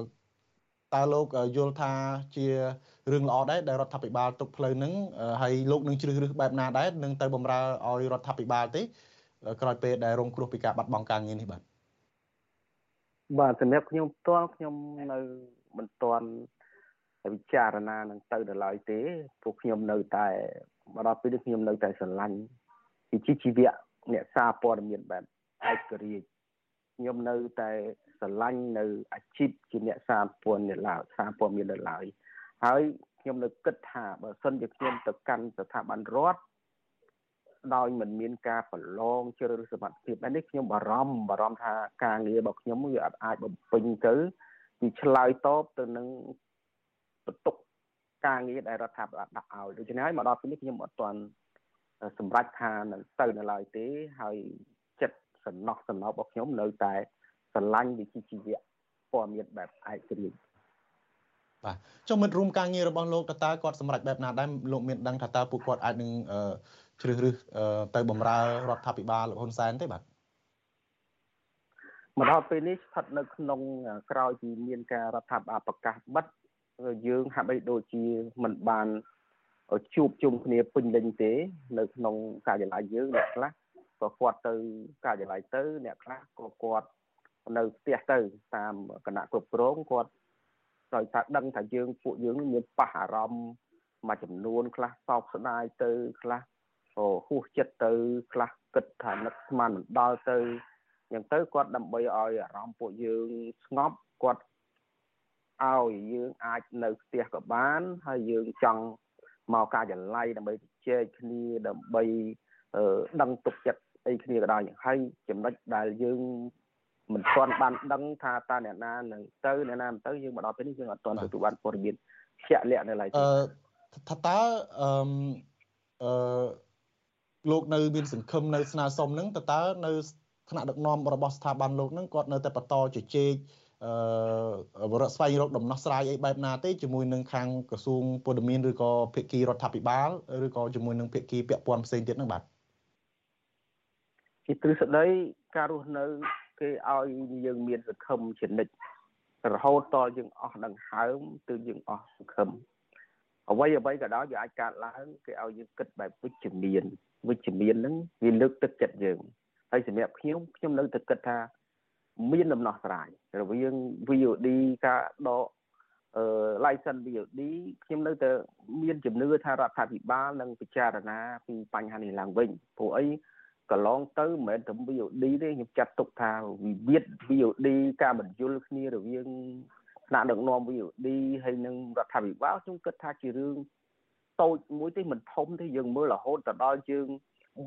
តើលោកយល់ថាជារឿងល្អដែរដែលរដ្ឋាភិបាលទុកផ្លូវហ្នឹងហើយលោកនឹងជ្រើសរើសបែបណាដែរនឹងទៅបំរើឲ្យរដ្ឋាភិបាលទេក្រោយពេលដែលរងគ្រោះពីការបាត់បង់ការងារនេះបាទ
បាទសម្រាប់ខ្ញុំផ្ទាល់ខ្ញុំនៅមិនទាន់ពិចារណានឹងទៅដល់ឡើយទេព្រោះខ្ញុំនៅតែមកដល់ពេលនេះខ្ញុំនៅតែស្រឡាញ់វិជ្ជាជីវៈអ្នកសារព័ត៌មានបែបឯករាជ្យខ្ញុំនៅតែ ស្រឡាញ់នៅអាជីពជាអ្នកសារព័ត៌មានឡើយសារព័ត៌មាននៅឡើយហើយខ្ញុំនៅគិតថាបើសិនជាខ្ញុំទៅកាន់ស្ថាប័នរដ្ឋដោយមិនមានការប្រឡងជ្រើសរើសសមត្ថភាពនេះខ្ញុំបារម្ភបារម្ភថាការងាររបស់ខ្ញុំវាអាចអាចបំពេញទៅពីឆ្លើយតបទៅនឹងបន្ទុកការងារដែលរដ្ឋាភិបាលដាក់ឲ្យដូច្នេះហើយមកដល់ពេលនេះខ្ញុំអត់ទាន់សម្រេចថានឹងទៅនៅឡើយទេហើយចិត្តសំណោះសំណោរបស់ខ្ញុំនៅតែ ស្រឡាញ់វិជ្ជាជីវៈព័ត៌មានបែបឯករាជ្យ
បាទចុះមិត្តរួមការងាររបស់លោកតើគាត់សម្រេចបែបណាដែរលោកមានដឹងថាតើពួកគាត់អាចនឹងជ្រើសរើសទៅបម្រើរដ្ឋាភិបាលលោកហ៊ុនសែនទេបាទ
មកដល់ពេលនេះស្ថិតនៅក្នុងក្រោយពីមានការរដ្ឋាភិបាលប្រកាសបិទយើងហាក់បីដូចជាមិនបានជួបជុំគ្នាពេញលេញទេ នៅក្នុងការិយាល័យយើងអ្នកខ្លះក៏គាត់ទៅការិយាល័យទៅ អ្នកខ្លះក៏គាត់ នៅផ្ទះទៅតាមគណៈគ្រប់គ្រងគាត់ដោយថាដឹងថាយើងពួកយើងមានប៉ះអារម្មណ៍មួយចំនួនខ្លះសោកស្ដាយទៅខ្លះអូហួសចិត្តទៅខ្លះគិតថានឹកស្មានមិនដល់ទៅអញ្ចឹងទៅគាត់ដើម្បីឲ្យអារម្មណ៍ពួកយើងស្ងប់គាត់ឲ្យយើងអាចនៅផ្ទះក៏បានហើយយើងចង់មកការចល័យដើម្បីជជែកគ្នាដើម្បីដឹងទុកចិត្តអីគ្នាក៏ដោយហើយចំណុចដែលយើង មិនទាន់បានដឹងថាតើអ្នកណានឹងទៅអ្នកណាមិនទៅយើងមកដល់ពេលនេះយើងអត់ទាន់ទទួលបានព័ត៌មានជាក់លាក់នៅឡើយទេ
អឺថាតើអឺអឺលោកនៅមានសង្ឃឹមនៅស្នើសុំហ្នឹងតើតើនៅថ្នាក់ដឹកនាំរបស់ស្ថាប័នលោកហ្នឹងគាត់នៅតែបន្តជជែកអឺរកស្វែងរកដំណោះស្រាយអីបែបណាទេជាមួយនឹងខាងក្រសួងពលរដ្ឋឬក៏ភាគីរដ្ឋាភិបាលឬក៏ជាមួយនឹងភាគីពាក់ព័ន្ធផ្សេងទៀតហ្នឹងបាទ
ជាទ្រឹស្ដីការរស់នៅ គេឲ្យយើងមានសង្ឃឹមជានិច្ចរហូតតយើងអស់ដង្ហើមទើបយើងអស់សង្ឃឹមអ្វីអ្វីក៏ដោយវាអាចកើតឡើងគេឲ្យយើងគិតបែបវិជ្ជមានវិជ្ជមានហ្នឹងវាលើកទឹកចិត្តយើងហើយសម្រាប់ខ្ញុំខ្ញុំនៅតែគិតថាមានដំណោះស្រាយរវាង VOD ការដកអឺ license VOD ខ្ញុំនៅតែមានជំនឿថារដ្ឋាភិបាលនឹងពិចារណាពីបញ្ហានេះឡើងវិញព្រោះអី កន្លងទៅមិនមែនតែ VOD ទេខ្ញុំចាត់ទុកថាវិវាទ VOD ការបញ្យលគ្នារវាងថ្នាក់ដឹកនាំ VOD ហើយនឹងរដ្ឋាភិបាលខ្ញុំគិតថាជារឿងតូចមួយទេមិនធំទេយើងមើលរហូតទៅដល់យើង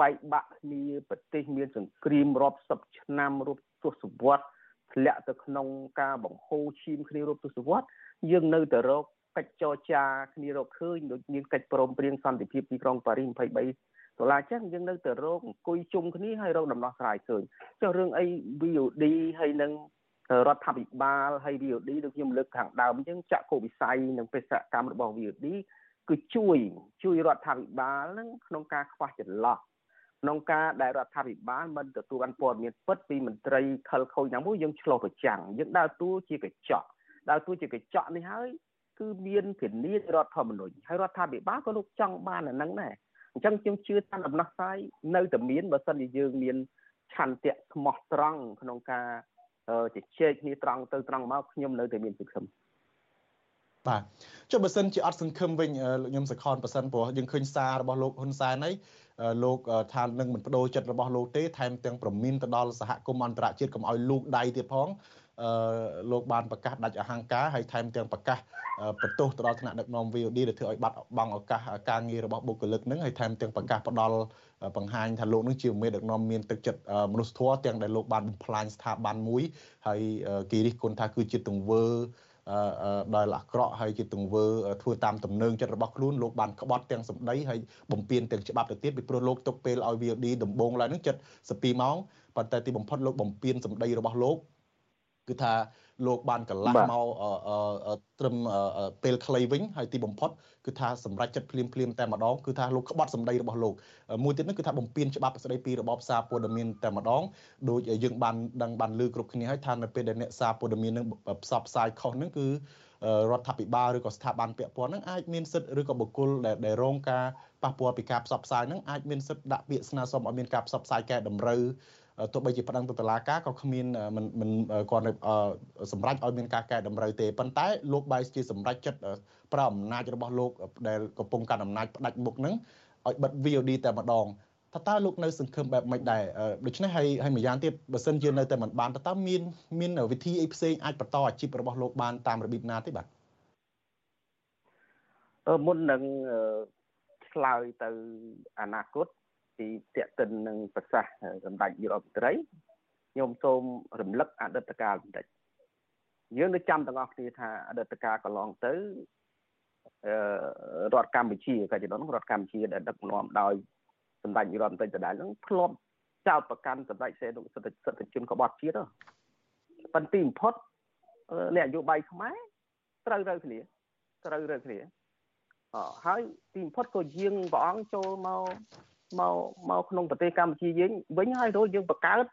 បែកបាក់គ្នាប្រទេសមានសង្គ្រាមរាប់សិបឆ្នាំរាប់ទសវត្សរ៍ធ្លាក់ទៅក្នុងការបង្ហូរឈាមគ្នារាប់ទសវត្សរ៍យើងនៅតែរកកិច្ចចរចាគ្នារកឃើញដូចមានកិច្ចព្រមព្រៀងសន្តិភាពទីក្រុងប៉ារីស23 ដុល្លារចឹងយើងនៅតែរកអង្គុយជុំគ្នាហើយរកដំណោះស្រាយឃើញចុះរឿងអី VOD ហើយនឹងរដ្ឋាភិបាលហើយ VOD ដូចខ្ញុំលើកខាងដើមអញ្ចឹងចាក់កុវិស័យនិងបេសកកម្មរបស់ VOD គឺជួយជួយរដ្ឋាភិបាលនឹងក្នុងការខ្វះចន្លោះក្នុងការដែលរដ្ឋាភិបាលមិនទទួលបានព័ត៌មានពិតពីមន្ត្រីខលខូចណាមួយយើងឆ្លោះប្រចាំងយើងដើរតួជាកញ្ចក់ដើរតួជាកញ្ចក់នេះហើយគឺមានធានារដ្ឋធម្មនុញ្ញហើយរដ្ឋាភិបាលក៏លោកចង់បានអាហ្នឹងដែរ អញ្ចឹងខ្ញុំជឿថាដំណោះស្រាយនៅតែមានបើសិនជាយើងមានឆន្ទៈស្មោះត្រង់ក្នុងការជជែកគ្នាត្រង់ទៅត្រង់មកខ្ញុំនៅតែមានសង្ឃឹម
បាទចុះបើសិនជាអត់សង្ឃឹមវិញខ្ញុំសខនប៉ះសិនព្រោះយើងឃើញសាររបស់លោកហ៊ុនសែនហើយលោកថានឹងមិនបដូរចិត្តរបស់លោកទេថែមទាំងប្រមានទៅដល់សហគមន៍អន្តរជាតិកុំឲ្យលូកដៃទៀតផងអឺ លោកបានប្រកាសដាច់អហង្ការហើយថែមទាំងប្រកាសបន្ទោសទៅដល់ថ្នាក់ដឹកនាំ VOD ដែលធ្វើឲ្យបាត់បង់ឱកាសការងាររបស់បុគ្គលិកនឹងហើយថែមទាំងប្រកាសផ្ដល់បង្ហាញថាលោកនឹងជាមេដឹកនាំមានទឹកចិត្តមនុស្សធម៌ទាំងដែលលោកបានបំផ្លាញស្ថាប័នមួយហើយគេរិះគន់ថាគឺជាទង្វើដោយអាក្រក់ហើយជាទង្វើធ្វើតាមទំនឹងចិត្តរបស់ខ្លួនលោកបានក្បត់ទាំងសម្ដីហើយបំពេញទាំងច្បាប់ទៅទៀតពីព្រោះលោកទុកពេលឲ្យ VOD ដំបងឡើងនឹង72ម៉ោងប៉ុន្តែទីបំផុតលោកបំពេញសម្ដីរបស់លោក គឺថាលោកបានកន្លះមកត្រឹមពេលខ្លីវិញហើយទីបំផុតគឺថាសម្រាប់ចិត្តភ្លាមភ្លាមតែម្ដងគឺថាលោកក្បត់សម្ដីរបស់លោកមួយទៀតនោះគឺថាបំពេញច្បាប់ស្ដីពីរបបសារព័ត៌មានតែម្ដងដូចយើងបានដឹងបានលើគ្រប់គ្នាហើយថានៅពេលដែលអ្នកសារព័ត៌មាននឹងផ្សព្វផ្សាយខុសហ្នឹងគឺរដ្ឋាភិបាលឬក៏ស្ថាប័នពាក់ព័ន្ធហ្នឹងអាចមានសិទ្ធិឬក៏បុគ្គលដែលរងការប៉ះពាល់ពីការផ្សព្វផ្សាយហ្នឹងអាចមានសិទ្ធិដាក់ពាក្យស្នើសុំឲ្យមានការផ្សព្វផ្សាយកែតម្រូវ ទោះបីជាប្តឹងទៅតុលាការក៏គ្មានមិនមិនគាត់សម្រេចឲ្យមានការកែតម្រូវទេប៉ុន្តែលោកបែរជាសម្រេចចិត្តប្រើអំណាចរបស់លោកដែលកំពុងកាន់អំណាចផ្ដាច់មុខនឹងឲ្យបិទ VOD តែម្ដងតើតើលោកនៅសង្ឃឹមបែបម៉េចដែរដូច្នេះហើយហើយម្យ៉ាងទៀតបើសិនជានៅតែមិនបានតើតើមានមានវិធីអីផ្សេងអាចបន្តអាជីពរបស់លោកបានតាមរបៀបណាទេបាទ
អឺមុននឹងឆ្លើយទៅអនាគត ពីតេតិននឹងប្រសាសន៍សម្ដេចយុរដ្ឋមន្ត្រីខ្ញុំសូមរំលឹកអតីតកាលបន្តិចយើងនៅចាំទាំងអស់គ្នាថាអតីតកាលកន្លងទៅអឺរដ្ឋកម្ពុជាកាលពីនោះរដ្ឋកម្ពុជាដែលដឹកនាំដោយសម្ដេចយុរដ្ឋមន្ត្រីដដែលនឹងធ្លាប់ចោទប្រកាន់សម្ដេចសេនុសិទ្ធិសិទ្ធិជនក្បត់ជាតិប៉ុន្តែបំផុតអ្នកនយោបាយខ្មែរត្រូវរើគ្នាត្រូវរើគ្នាអហើយទីបំផុតក៏យាងព្រះអង្គចូលមក មកមកក្នុងប្រទេសកម្ពុជាយើងវិញហើយរលយើងបង្កើត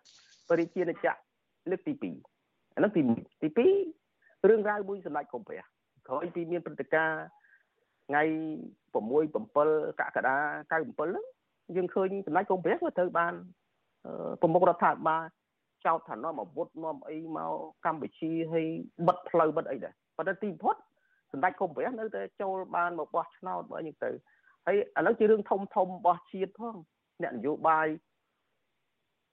បរិជាណាចក្រលើកទី2អានោះទីទី2រឿងរ៉ាវមួយសម្ដេចកុំព្រះក្រោយពីមានព្រឹត្តិការណ៍ថ្ងៃ6 7កក្កដា97ហ្នឹងយើងឃើញសម្ដេចកុំព្រះក៏ត្រូវបានប្រមុខរដ្ឋាភិបាលចោទថានាំអាវុធនាំអីមកកម្ពុជាហើយបិទផ្លូវបិទអីដែរប៉ុន្តែទីបំផុតសម្ដេចកុំព្រះនៅតែចូលបានមកបោះឆ្នោតបើយ៉ាងទៅ ហើយឥឡូវជារឿងធំធំរបស់ជាតិផងអ្នកនយោបាយ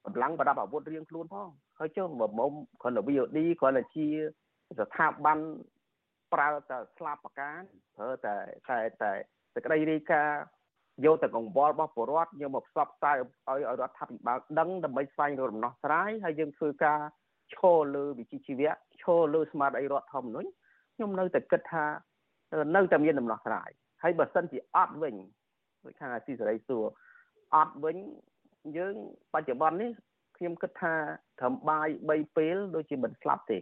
កម្លាំងប្រដាប់អាវុធរៀងខ្លួនផងហើយចុះបើមុំគ្រាន់តែ VOD គ្រាន់តែជាស្ថាប័នប្រើតែស្លាបប្រការប្រើតែតែតែសេចក្តីរាយការណ៍យកតែកង្វល់របស់ពលរដ្ឋយកមកផ្សព្វផ្សាយឲ្យឲ្យរដ្ឋាភិបាលដឹងដើម្បីស្វែងរកដំណោះស្រាយហើយយើងធ្វើការឈរលើវិជ្ជាជីវៈឈរលើស្មារតីរដ្ឋធម្មនុញ្ញខ្ញុំនៅតែគិតថានៅតែមានដំណោះស្រាយ ហើយបើសិនជាអត់វិញដូចខាងអាស៊ីសេរីសួរអត់វិញយើងបច្ចុប្បន្ននេះខ្ញុំគិតថាត្រឹមបាយ3ពេលដូចជាមិនស្លាប់ទេ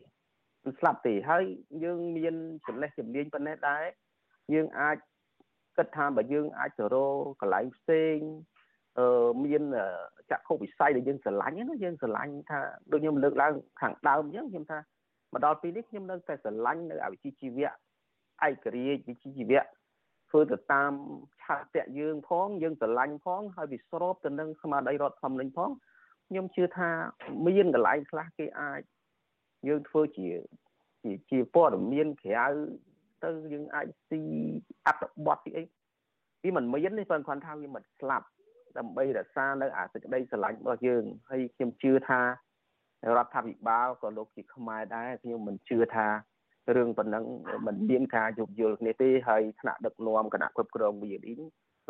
មិនស្លាប់ទេហើយយើងមានចំណេះជំនាញប៉ុណ្ណេះដែរយើងអាចគិតថាបើយើងអាចទៅរកកន្លែងផ្សេងអឺមានចក្ខុវិស័យដែលយើងស្រឡាញ់ណាយើងស្រឡាញ់ថាដូចខ្ញុំលើកឡើងខាងដើមអញ្ចឹងខ្ញុំថាមកដល់ពេលនេះខ្ញុំនៅតែស្រឡាញ់នៅអវិជ្ជាជីវៈឯករាជ្យវិជ្ជាជីវៈ ធ្វើទៅតាមឆាតៈយើងផងយើងស្រឡាញ់ផងហើយវាស្របទៅនឹងស្មារតីរដ្ឋធម្មនុញ្ញផងខ្ញុំជឿថាមានកន្លែងខ្លះគេអាចយើងធ្វើជាជាជាព័ត៌មានក្រៅទៅយើងអាចស៊ីអត្ថបទពីអីវាមិនមានទេប៉ុន្តែគាត់ថាវាមិនស្លាប់ដើម្បីរក្សានៅអាសេចក្តីស្រឡាញ់របស់យើងហើយខ្ញុំជឿថារដ្ឋាភិបាលក៏លោកជាខ្មែរដែរខ្ញុំមិនជឿថា រឿងប៉ុណ្ណឹងមិនមានការយោគយល់គ្នាទេហើយថ្នាក់ដឹកនាំគណៈគ្រប់គ្រង VND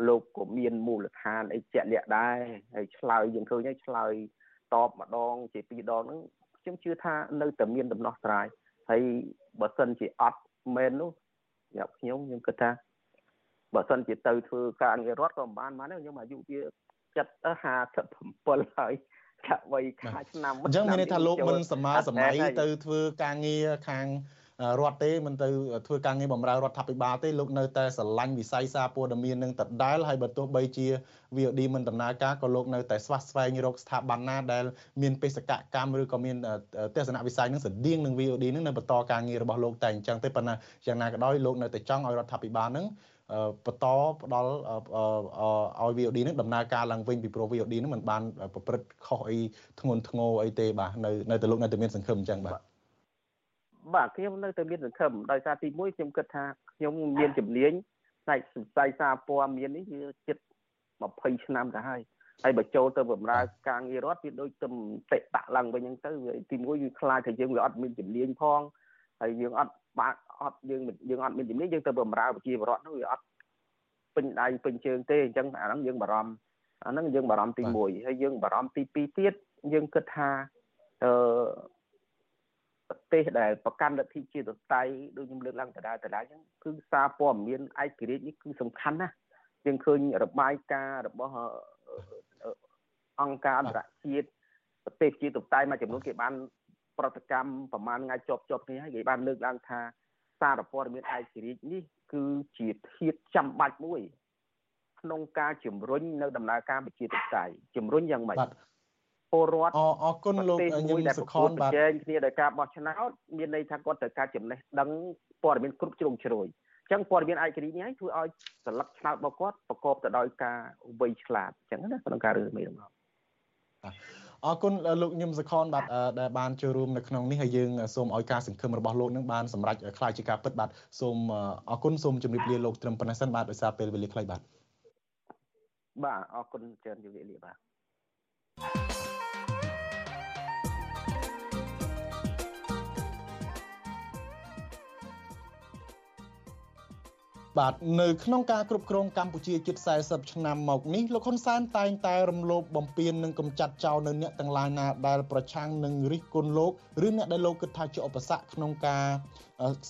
លោកក៏មានមូលដ្ឋានអីជាក់លាក់ដែរហើយឆ្លើយយើងឃើញហើយឆ្លើយតបម្ដង ជាពីរដងហ្នឹងខ្ញុំជឿថានៅតែមានដំណោះស្រាយហើយបើសិនជាអត់មែននោះសម្រាប់ខ្ញុំខ្ញុំគិតថាបើសិនជាទៅធ្វើការងាររដ្ឋក៏មិនបានបានដែរខ្ញុំអាយុវា57ហើយចាក់វ័យខាឆ្នាំ
អញ្ចឹងមានន័យថាលោកមិនសម័យសម័យទៅធ្វើការងារខាង រដ្ឋទេមិនទៅធ្វើការងារបម្រើរដ្ឋាភិបាលទេលោកនៅតែស្រឡាញ់វិស័យសារព័ត៌មាននឹងដដែលហើយបើទោះបីជា VOD មិនដំណើរការក៏លោកនៅតែស្វះស្វែងរកស្ថាប័នណាដែលមានបេសកកម្មឬក៏មានទស្សនវិស័យនឹងស្តៀងនឹង VOD នឹងនៅបន្តការងាររបស់លោកតែអញ្ចឹងទេប៉ុន្តែយ៉ាងណាក៏ដោយលោកនៅតែចង់ឲ្យរដ្ឋាភិបាលនឹងបន្តផ្ដល់ឲ្យ VOD នឹងដំណើរការឡើងវិញពីព្រោះ VOD នឹងមិនបានប្រព្រឹត្តខុសអីធ្ងន់ធ្ងរអីទេបាទនៅនៅតែលោកនៅតែមានសង្ឃឹមអញ្ចឹងបាទ
បាទខ្ញុំនៅតែមានសង្ឃឹមដោយសារទី1ខ្ញុំគិតថាខ្ញុំមានជំនាញផ្នែកសរសៃសារព័ត៌មាននេះវាជិត20ឆ្នាំទៅហើយហើយបើចូលទៅបម្រើការងាររដ្ឋវាដូចទៅតិតាក់ឡើងវិញហ្នឹងទៅទី1វាខ្លាចថាយើងវាអត់មានជំនាញផងហើយយើងអត់បាទអត់យើងយើងអត់មានជំនាញយើងទៅបម្រើប្រជាពលរដ្ឋនោះវាអត់ពេញដៃពេញជើងទេអញ្ចឹងអាហ្នឹងយើងបារម្ភអាហ្នឹងយើងបារម្ភទី1ហើយយើងបារម្ភទី2ទៀតយើងគិតថាអឺ ប្រទេសដែលប្រកាន់លទ្ធិជាតតៃដូចខ្ញុំលើកឡើងដដែលដដែលអញ្ចឹងគឺសារព័ត៌មានឯករាជ្យនេះគឺសំខាន់ណាស់យើងឃើញរបាយការណ៍របស់អង្គការអន្តរជាតិប្រទេសជាតតៃមួយចំនួនគេបានប្រតិកម្មប្រមាណថ្ងៃជាប់ជាប់គ្នាហើយគេបានលើកឡើងថាសារព័ត៌មានឯករាជ្យនេះគឺជាធាតុចាំបាច់មួយក្នុងការជំរុញនៅដំណើរការប្រជាធិបតេយ្យជំរុញយ៉ាងម៉េច ពលរដ្ឋ
អអរគុណលោកញឹមសុខន
បាទចែងគ្នាដោយការបោះឆ្នោតមានន័យថាគាត់ត្រូវការចំណេះដឹងព័ត៌មានគ្រប់ជ្រុងជ្រោយអញ្ចឹងព័ត៌មានឯករាជ្យនេះឲ្យធ្វើឲ្យសន្លឹកឆ្នោតរបស់គាត់ប្រកបទៅដោយការវៃឆ្លាតអញ្ចឹងណាក្នុងការរើសមេដំណង
អរគុណលោកញឹមសខនបាទដែលបានចូលរួមនៅក្នុងនេះហើយយើងសូមឲ្យការសង្ឃឹមរបស់លោកនឹងបានសម្រេចខ្លាយជាការពិតបាទសូមអរគុណសូមជម្រាបលាលោកត្រឹមប៉ុណ្ណេះសិនបាទដោយសារពេលវេលាខ្លីបាទ
បាទអរគុណច្រើនជម្រាបលាបាទ
បាទនៅក្នុងការគ្រប់គ្រងកម្ពុជាជិត40ឆ្នាំមកនេះលោកហ៊ុនសែនតែងតែរំលោភបំពាននិងកំចាត់ចោលនៅអ្នកទាំងឡាយណាដែលប្រឆាំងនឹងរិះគន់លោកឬអ្នកដែលលោកគិតថាជាឧបសគ្គក្នុងការ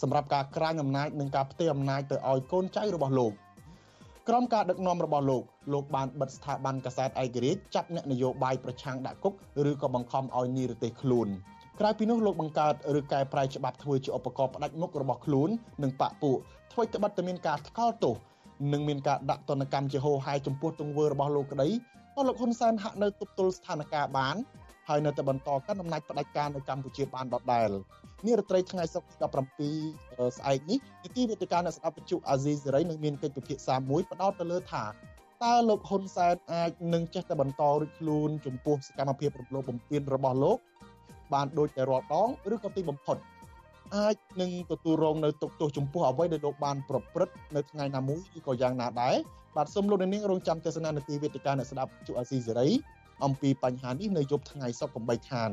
សម្រាប់ការក្រាញអំណាចនិងការផ្ទេរអំណាចទៅឲ្យកូនចៅរបស់លោកក្រោមការដឹកនាំរបស់លោកលោកបានបិទស្ថាប័នកសែតឯករាជ្យចាប់អ្នកនយោបាយប្រឆាំងដាក់គុកឬក៏បង្ខំឲ្យនិរទេសខ្លួន ក្រៅពីនោះលោកបង្កើតឬកែប្រែច្បាប់ធ្វើជាឧបករណ៍ផ្ដាច់មុខរបស់ខ្លួននិងបកពួកធ្វើត្បិតតែមានការថ្កោលទោសនិងមានការដាក់ទណ្ឌកម្មជាហោហាយចំពោះទង្វើរបស់លោកក្តីក៏លោកហ៊ុនសែនហាក់នៅទប់ទល់ស្ថានភាពបានហើយនៅតែបន្តកាន់អំណាចផ្ដាច់ការនៅកម្ពុជាបានដដែលនេះរាត្រីថ្ងៃសុក្រ17ស្អែកនេះនីតិវិទ្យាអ្នកស្ដាប់វិទ្យុអាស៊ីសេរីនឹងមានកិច្ចពិភាក្សាមួយផ្ដោតទៅលើថាតើលោកហ៊ុនសែនអាចនឹងចេះតែបន្តរួចខ្លួនចំពោះសកម្មភាពរំលោភបំពានរបស់លោក បានដូចតែរាល់ដងឬក៏ទីបំផុតអាចនឹងទទួលរងនៅទុកទោសចំពោះអ្វីដែលលោកបានប្រព្រឹត្តនៅថ្ងៃណាមួយឬក៏យ៉ាងណាដែរបាទសូមលោកនាងរងចាំទស្សនានាទីវេទិកាអ្នកស្ដាប់ជអាស៊ីសេរីអំពីបញ្ហានេះនៅយប់ថ្ងៃសុក្រ8ខាន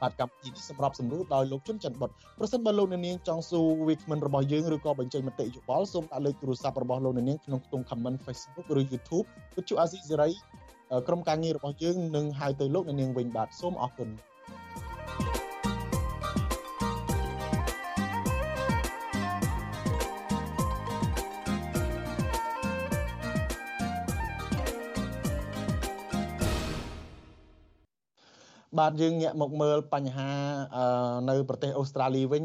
បាទកម្មវិធីនេះសម្រាប់សម្រួលដោយលោកជុនច័ន្ទបុតប្រសិនបើលោកអ្នកនាងចង់សួរវាគ្មិនរបស់យើងឬក៏បញ្ចេញមតិយោបល់សូមដាក់លេខទូរស័ព្ទរបស់លោកអ្នកនាងក្នុងខ្ទង់ comment Facebook ឬ YouTube វិទ្យុអាស៊ីសេរីក្រុមការងាររបស់យើងនឹងហៅទៅលោកអ្នកនាងវិញបាទសូមអរគុណ បាទយើងងាកមកមើលបញ្ហានៅប្រទេសអូស្ត្រាលីវិញ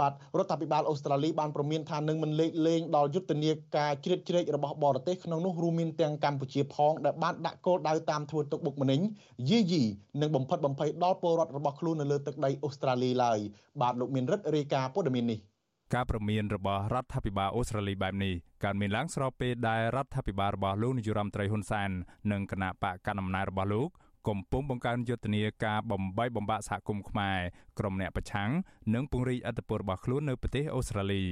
បាទរដ្ឋាភិបាលអូស្ត្រាលីបានប្រមានថានឹងមិនលេខលែងដល់យុទ្ធនាការជ្រៀតជ្រែករបស់បរទេសក្នុងនោះរួមមានទាំងកម្ពុជាផងដែលបានដាក់គោលដៅតាមធ្វើទុកបុកម្នេញយីយីនិងបំផិតបំភ័យដល់ពលរដ្ឋរបស់ខ្លួននៅលើទឹកដីអូស្ត្រាលីឡើយបាទលោកមានរិទ្ធរាយការណ៍ព័ត៌មាននេះ
ការប្រមានរបស់រដ្ឋាភិបាលអូស្ត្រាលីបែបនេះកើតមានឡើងស្របពេលដែលរដ្ឋាភិបាលរបស់លោកនាយរដ្ឋមន្ត្រីហ៊ុនសែននិងគណៈបកកណ្ដាលអំណាចរបស់លោក កំពុងបង្កើនយុទ្ធនាការបំបីបំបាក់សហគមន៍ខ្មែរក្រុមអ្នកប្រឆាំងនិងពង្រីកអធិបតេយ្យរបស់ខ្លួននៅប្រទេសអូស្ត្រាលី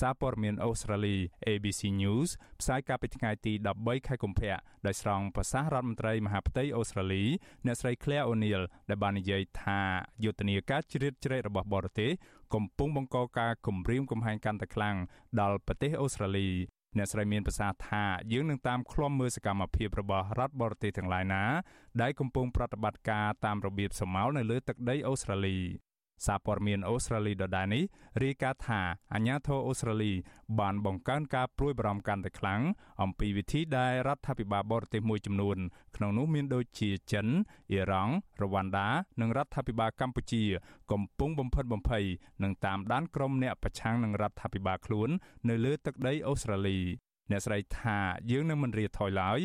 សារព័ត៌មានអូស្ត្រាលី ABC News ផ្សាយកាលពីថ្ងៃទី13ខែកុម្ភៈដោយស្រង់ប្រសាសន៍រដ្ឋមន្ត្រីមហាផ្ទៃអូស្ត្រាលីអ្នកស្រី Claire O'Neil ដែលបាននិយាយថាយុទ្ធនាការជ្រៀតជ្រែករបស់បរទេសកំពុងបង្កការគំរាមកំហែងកាន់តែខ្លាំងដល់ប្រទេសអូស្ត្រាលី អ្នកស្រីមានប្រសាសន៍ថាយើងនឹងតាមឃ្លាំមើលសកម្មភាពរបស់រដ្ឋបរទេសទាំងឡាយណាដែលកំពុងប្រតិបត្តិការតាមរបៀបសមោលនៅលើទឹកដីអូស្ត្រាលី សារព័ត៌មានអូស្ត្រាលីដដែលនេះរាយការណ៍ថាអាញាធរអូស្ត្រាលី បានបង្កើនការព្រួយបារម្ភកាន់តែខ្លាំងអំពីវិធីដែលរដ្ឋាភិបាលបរទេសមួយចំនួន ក្នុងនោះមានដូចជាចិនអ៊ីរ៉ង់រវ៉ាន់ដា និងរដ្ឋាភិបាលកម្ពុជា កំពុងបំផិតបំភ័យនឹងតាមដានក្រុមអ្នកប្រឆាំងនឹងរដ្ឋាភិបាលខ្លួន នៅលើទឹកដីអូស្ត្រាលីអ្នកស្រីថាយើងនឹងមិនរាថយឡើយ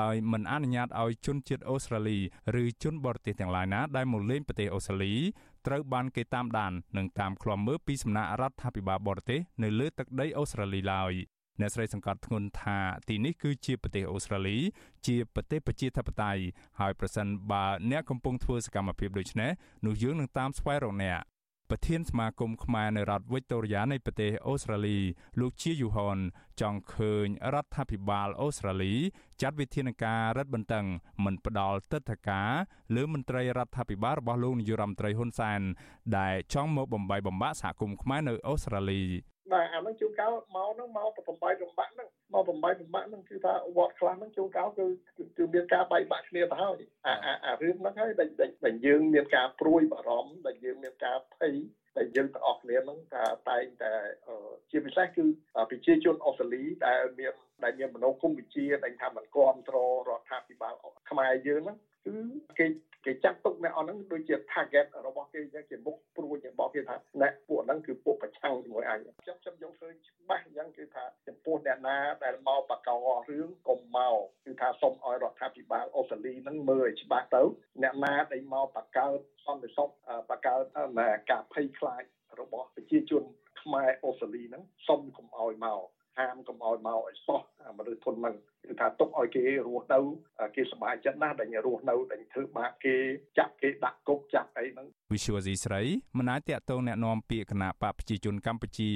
ដោយមិនអនុញ្ញាតឲ្យជនជាតិអូស្ត្រាលី ឬជនបរទេសទាំងឡាយណាដែលមកលេងប្រទេសអូស្ត្រាលី ត្រូវបានគេតាមដាននិងតាមឃ្លាំមើលពីសំណាក់រដ្ឋាភិបាលបរទេសនៅលើទឹកដីអូស្ត្រាលីឡើយអ្នកស្រីសង្កត់ធ្ងន់ថាទីនេះគឺជាប្រទេសអូស្ត្រាលី ជាប្រទេសប្រជាធិបតេយ្យហើយប្រសិនបើអ្នកកំពុងធ្វើសកម្មភាពដូចនេះនោះយើងនឹងតាមស្វែងរកអ្នក ប្រធានសមាគមខ្មែរនៅរដ្ឋវិចតូរីយ៉ានៃប្រទេសអូស្ត្រាលី លោកជាយូហនចង់ឃើញរដ្ឋាភិបាលអូស្ត្រាលីចាត់វិធានការរឹតបន្តឹងមិនផ្ដល់ទិដ្ឋាការលើមន្ត្រីរដ្ឋាភិបាលរបស់លោកនាយរដ្ឋមន្ត្រីហ៊ុនសែនដែលចង់មកបំបីបំបាក់សហគមន៍ខ្មែរនៅអូស្ត្រាលី
បាទអានឹងជួនកាលមកហ្នឹងមកបំបីបំបាក់ហ្នឹងមកបំបីបំបាក់ហ្នឹងគឺថាវត្តខ្លះហ្នឹងជួនកាលគឺគឺមានការបែកបាក់គ្នាទៅហើយអាអារឿងហ្នឹងហើយដែលដែលយើងមានការព្រួយបារម្ភដែលយើងមានការភ័យដែលយើងទាំងអស់គ្នាហ្នឹងថាតែងតែជាពិសេសគឺប្រជាជនអូស្ត្រាលីដែលមានដែលមានមនោគមវិជ្ជាដែលថាមិនគ្រប់គ្រងរដ្ឋាភិបាលខ្មែរយើងហ្នឹងគឺគេ គេចាត់ទុកអ្នកអស់ហ្នឹងដូចជា target របស់គេយ៉ាងជាមុខព្រួយរបស់គេថាអ្នកពួកហ្នឹងគឺពួកប្រឆាំងជាមួយអញខ្ញុំខ្ញុំយកឃើញច្បាស់យ៉ាងគឺថាចំពោះអ្នកណាដែលមកបកករឿងកុំមកគឺថាសូមឲ្យរដ្ឋាភិបាលអូស្ត្រាលីហ្នឹងមើលឲ្យច្បាស់ទៅអ្នកណាដែលមកបកកើតសន្តិសុខបកកើតការភ័យខ្លាចរបស់ប្រជាជនខ្មែរអូស្ត្រាលីហ្នឹងសូមកុំឲ្យមក ហាមកុំឲ្យមកឲ្យសោះមនុស្សធនហ្នឹងគឺថាទុកឲ្យគេរស់នៅគេសប្បាយចិត្តណាស់ដែលរស់នៅដែលធ្វើបាបគេចាប់គេដាក់គុកចាប់អីហ្នឹង
វិសុវស៊ីស្រីមិនអាចតាក់ទងแนะនាំពាក្យគណៈបកប្រជាជនកម្ពុជា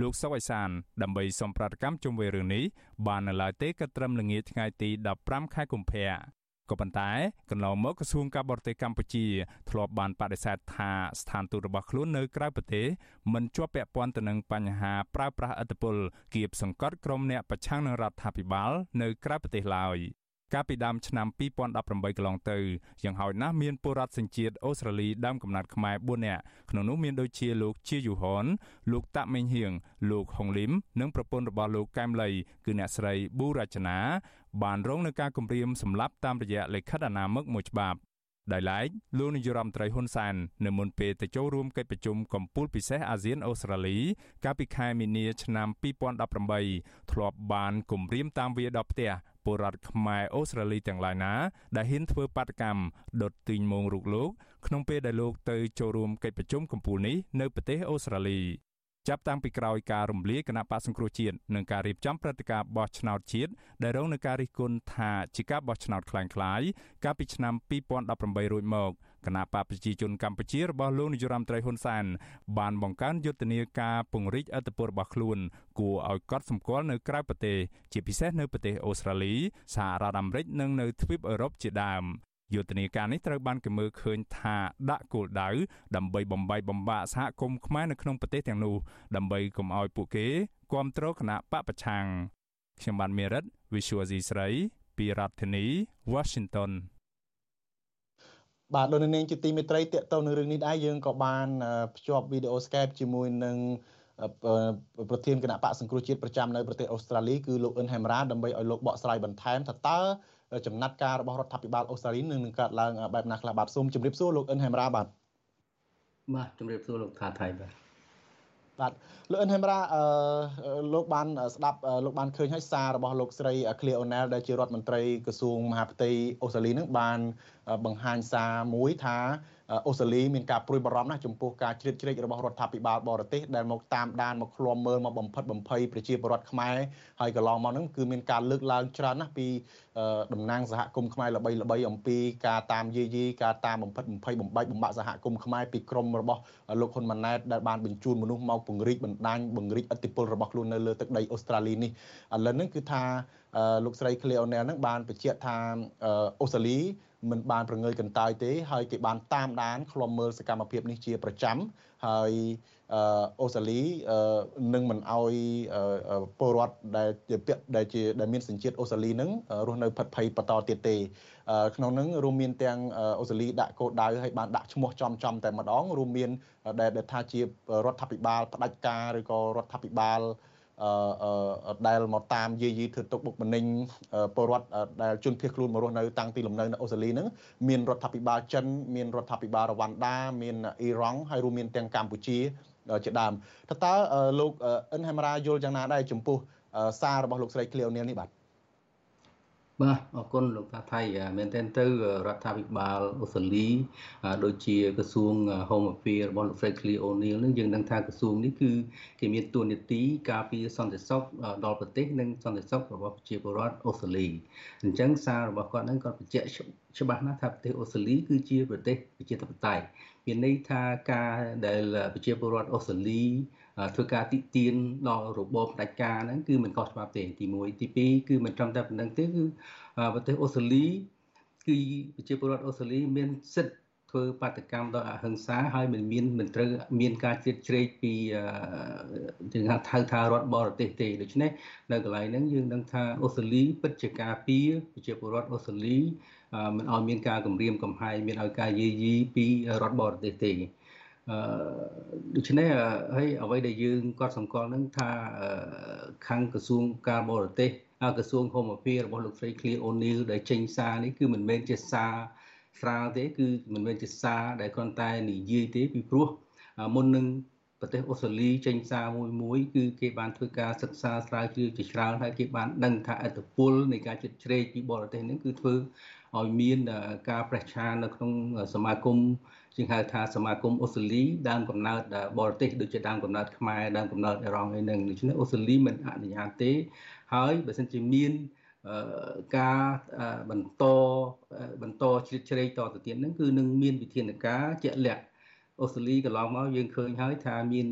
លោកសុកអៃសានដើម្បីសំប្រតិកម្មជុំវិញរឿងនេះបាននៅឡើយទេក៏ត្រឹមល្ងាចថ្ងៃទី15ខែកុម្ភៈ ក៏ប៉ុន្តែកន្លងមកក្រសួងការបរទេសកម្ពុជាធ្លាប់បានបដិសេធថាស្ថានទូតរបស់ខ្លួននៅក្រៅប្រទេសមិនជាប់ពាក់ព័ន្ធទៅនឹងបញ្ហាប្រើប្រាស់ឥទ្ធិពលគៀបសង្កត់ក្រុមអ្នកប្រឆាំងនឹងរដ្ឋាភិបាលនៅក្រៅប្រទេសឡើយ កាលពីដើមឆ្នាំ2018កន្លងទៅយ៉ាងហោចណាស់មានពលរដ្ឋសញ្ជាតិអូស្ត្រាលីដើមកំណត់ខ្មែរ4នាក់ក្នុងនោះមានដូចជាលោកជាយូហនលោកតាក់មេងហៀងលោកហុងលឹមនិងប្រពន្ធរបស់លោកកែមលីគឺអ្នកស្រីប៊ូរចនាបានរងនឹងការគំរាមសម្លាប់តាមរយៈលិខិតអនាមិកមួយច្បាប់ដោយឡែកលោកនាយរដ្ឋមន្ត្រីហ៊ុនសែននៅមុនពេលទៅចូលរួមកិច្ចប្រជុំកំពូលពិសេសអាស៊ានអូស្ត្រាលី កាលពីខែមីនាឆ្នាំ2018ធ្លាប់បានគំរាមតាមវាដល់ផ្ទះ ពលរដ្ឋខ្មែរអូស្ត្រាលីទាំងឡាយណាដែលហ៊ានធ្វើបាតកម្មដុតទីងមងរូបលោកក្នុងពេលដែលលោកទៅចូលរួមកិច្ចប្រជុំកំពូលនេះនៅប្រទេសអូស្ត្រាលី ចាប់តាំងពីក្រោយការរំលាយគណៈបកសង្គ្រោះជាតិនិងការរៀបចំព្រឹត្តិការណ៍បោះឆ្នោតជាតិដែលរងនឹងការរិះគន់ថាជាការបោះឆ្នោតคล้ายៗកាលពីឆ្នាំ2018រួចមក គណៈបកប្រជាជនកម្ពុជារបស់លោកនាយរដ្ឋមន្ត្រីហ៊ុនសែនបានបង្កើនយុទ្ធនាការពង្រីកអធិបតេយ្យរបស់ខ្លួន គួរឲ្យកត់សម្គាល់នៅក្រៅប្រទេសជាពិសេសនៅប្រទេសអូស្ត្រាលីសហរដ្ឋអាមេរិកនិងនៅទ្វីបអឺរ៉ុបជាដើមយុទ្ធនាការនេះត្រូវបានគេមើលឃើញថាដាក់គោលដៅដើម្បីបំបីបំបាក់សហគមន៍ខ្មែរនៅក្នុងប្រទេសទាំងនោះដើម្បីកុំឲ្យពួកគេគ្រប់គ្រងគណៈបពប្រឆាំងខ្ញុំបានមេរិត Visual C ស្រី ពីរដ្ឋធានី Washington
បាទលោកនាងជាទីមេត្រីតកតទៅនឹងរឿងនេះដែរយើងក៏បានភ្ជាប់វីដេអូ Skype ជាមួយនឹងប្រធានគណៈបកសង្គ្រោះជាតិប្រចាំនៅប្រទេសអូស្ត្រាលីគឺលោកអ៊ិនហេមរ៉ាដើម្បីឲ្យលោកបកស្រាយបន្ថែមថាតើចំណាត់ការរបស់រដ្ឋាភិបាលអូស្ត្រាលីនឹងនឹងកើតឡើងបែបណាខ្លះបាទសូមជម្រាបសួរលោកអ៊ិនហេមរ៉ាបាទ
បាទជម្រាបសួរលោកថាថៃបាទ
បាទលោកអិនហេមរ៉ាអឺលោកបានស្ដាប់លោកបានឃើញហើយសាររបស់លោកស្រី Clear O'Neil ដែលជារដ្ឋមន្ត្រីក្រសួងមហាផ្ទៃអូស្ត្រាលីនឹងបានបង្ហាញសារមួយថាអូស្ត្រាលីមានការព្រួយបារម្ភណាស់ចំពោះការជ្រៀតជ្រែករបស់រដ្ឋាភិបាលបរទេសដែលមកតាមដានមកឃ្លាំមើលមកបំផិតបំភ័យប្រជាពលរដ្ឋខ្មែរហើយកន្លងមកហ្នឹងគឺមានការលើកឡើងច្រើនណាស់ពី តំណាងសហគមន៍ខ្មែរល្បីល្បីអំពីការតាមយាយីការតាមបំផិតបំភ័យបំបាច់បំបាក់សហគមន៍ខ្មែរពីក្រមរបស់លោកហ៊ុនម៉ាណែតដែលបានបញ្ជូនមនុស្សមកពង្រីកបណ្ដាញបង្រីកអធិបុលរបស់ខ្លួននៅលើទឹកដីអូស្ត្រាលីនេះឥឡូវហ្នឹងគឺថាលោកស្រី Cleo O'Neil ហ្នឹងបានបញ្ជាក់ថាអូស្ត្រាលីមិនបានប្រងើយកន្តើយទេហើយគេបានតាមដានឃ្លាំមើលសកម្មភាពនេះជាប្រចាំ ហើយអូស្ត្រាលីនឹងមិនអោយពលរដ្ឋដែលជាពាក់ដែលជាដែលមានសញ្ជាតិអូស្ត្រាលីនឹងរស់នៅផិតភ័យបន្តទៀតទេក្នុងនឹងរួមមានទាំងអូស្ត្រាលីដាក់គោលដៅឲ្យបានដាក់ឈ្មោះចំចំតែម្ដងរួមមានដែលថាជារដ្ឋាភិបាលផ្ដាច់ការឬក៏រដ្ឋាភិបាលអឺ ដែលមកតាមយាយីធ្វើទុកបុកម្នេញពលរដ្ឋដែលជនភៀសខ្លួនមករស់នៅតាំងទីលំនៅនៅអូស្ត្រាលីហ្នឹងមានរដ្ឋាភិបាលចិនមានរដ្ឋាភិបាលរវ៉ាន់ដាមានអ៊ីរ៉ង់ហើយរួមមានទាំងកម្ពុជាជាដើមតើតើលោកអិនហេមរ៉ាយល់យ៉ាងណាដែរចំពោះសាររបស់លោកស្រីឃ្លៀវនាងនេះបាទ
បាទអរគុណលោកតាថៃមែនទែនទៅរដ្ឋាភិបាលអូស្ត្រាលីដូចជាក្រសួង Home Affairs របស់លោក Fred Clear O'Neil នឹងយើងដឹងថាក្រសួងនេះគឺគេមានតួនាទីការពារសន្តិសុខដល់ប្រទេសនិងសន្តិសុខរបស់ប្រជាពលរដ្ឋអូស្ត្រាលីអញ្ចឹងសាររបស់គាត់នឹងគាត់បញ្ជាក់ច្បាស់ណាស់ថាប្រទេសអូស្ត្រាលីគឺជាប្រទេសប្រជាធិបតេយ្យមានន័យថាការដែលប្រជាពលរដ្ឋអូស្ត្រាលី ធ្វើការទីទានដល់របបផ្ដាច់ការហ្នឹងគឺមិនខុសច្បាប់ទេទី1ទី2គឺមិនត្រឹមតែប៉ុណ្្នឹងទេគឺប្រទេសអូស្ត្រាលីគឺប្រជាពលរដ្ឋអូស្ត្រាលីមានសិទ្ធិធ្វើបាតកម្មដោយអហិង្សាហើយមិនមានមិនត្រូវមានការជ្រៀតជ្រែកពីជាថាថៅថារដ្ឋបរទេសទេដូច្នេះនៅកន្លែងហ្នឹងយើងដឹងថាអូស្ត្រាលីពិតជាការពារប្រជាពលរដ្ឋអូស្ត្រាលីមិនឲ្យមានការគំរាមកំហែងមានឲ្យការយាយីពីរដ្ឋបរទេសទេអឺ ដូច្នេះហើយអ្វីដែលយើងគាត់សម្គាល់នឹងថាខាងក្រសួងការបរទេសក្រសួងហូមភារបស់លោកស្រី Clear O'Neil ដែលចេញសារនេះគឺមិនមែនជាសារស្រាលទេគឺមិនមែនជាសារដែលគ្រាន់តែនិយាយទេពីព្រោះមុននឹងប្រទេសអូស្ត្រាលីចេញសារមួយមួយ គឺគេបានធ្វើការសិក្សាស្រាវជ្រាវជាច្រើនហើយគេបានដឹងថាអត្តពលនៃការជិតជ្រែកពីបរទេសនេះគឺធ្វើឲ្យមានការប្រេះឆាននៅក្នុងសមាគម ជាងហៅថាសមាគមអូស្ត្រាលីដើមកំណើតបរទេសដូចជាដើមកំណើតខ្មែរដើមកំណើតអេរ៉ង់អីហ្នឹងដូច្នេះអូស្ត្រាលីមិនអនុញ្ញាតទេហើយបើសិនជាមានការបន្តបន្តជ្រៀតជ្រែកតទៅទៀតហ្នឹងគឺនឹងមានវិធានការជាក់លាក់អូស្ត្រាលីកន្លងមកយើងឃើញហើយថាមាន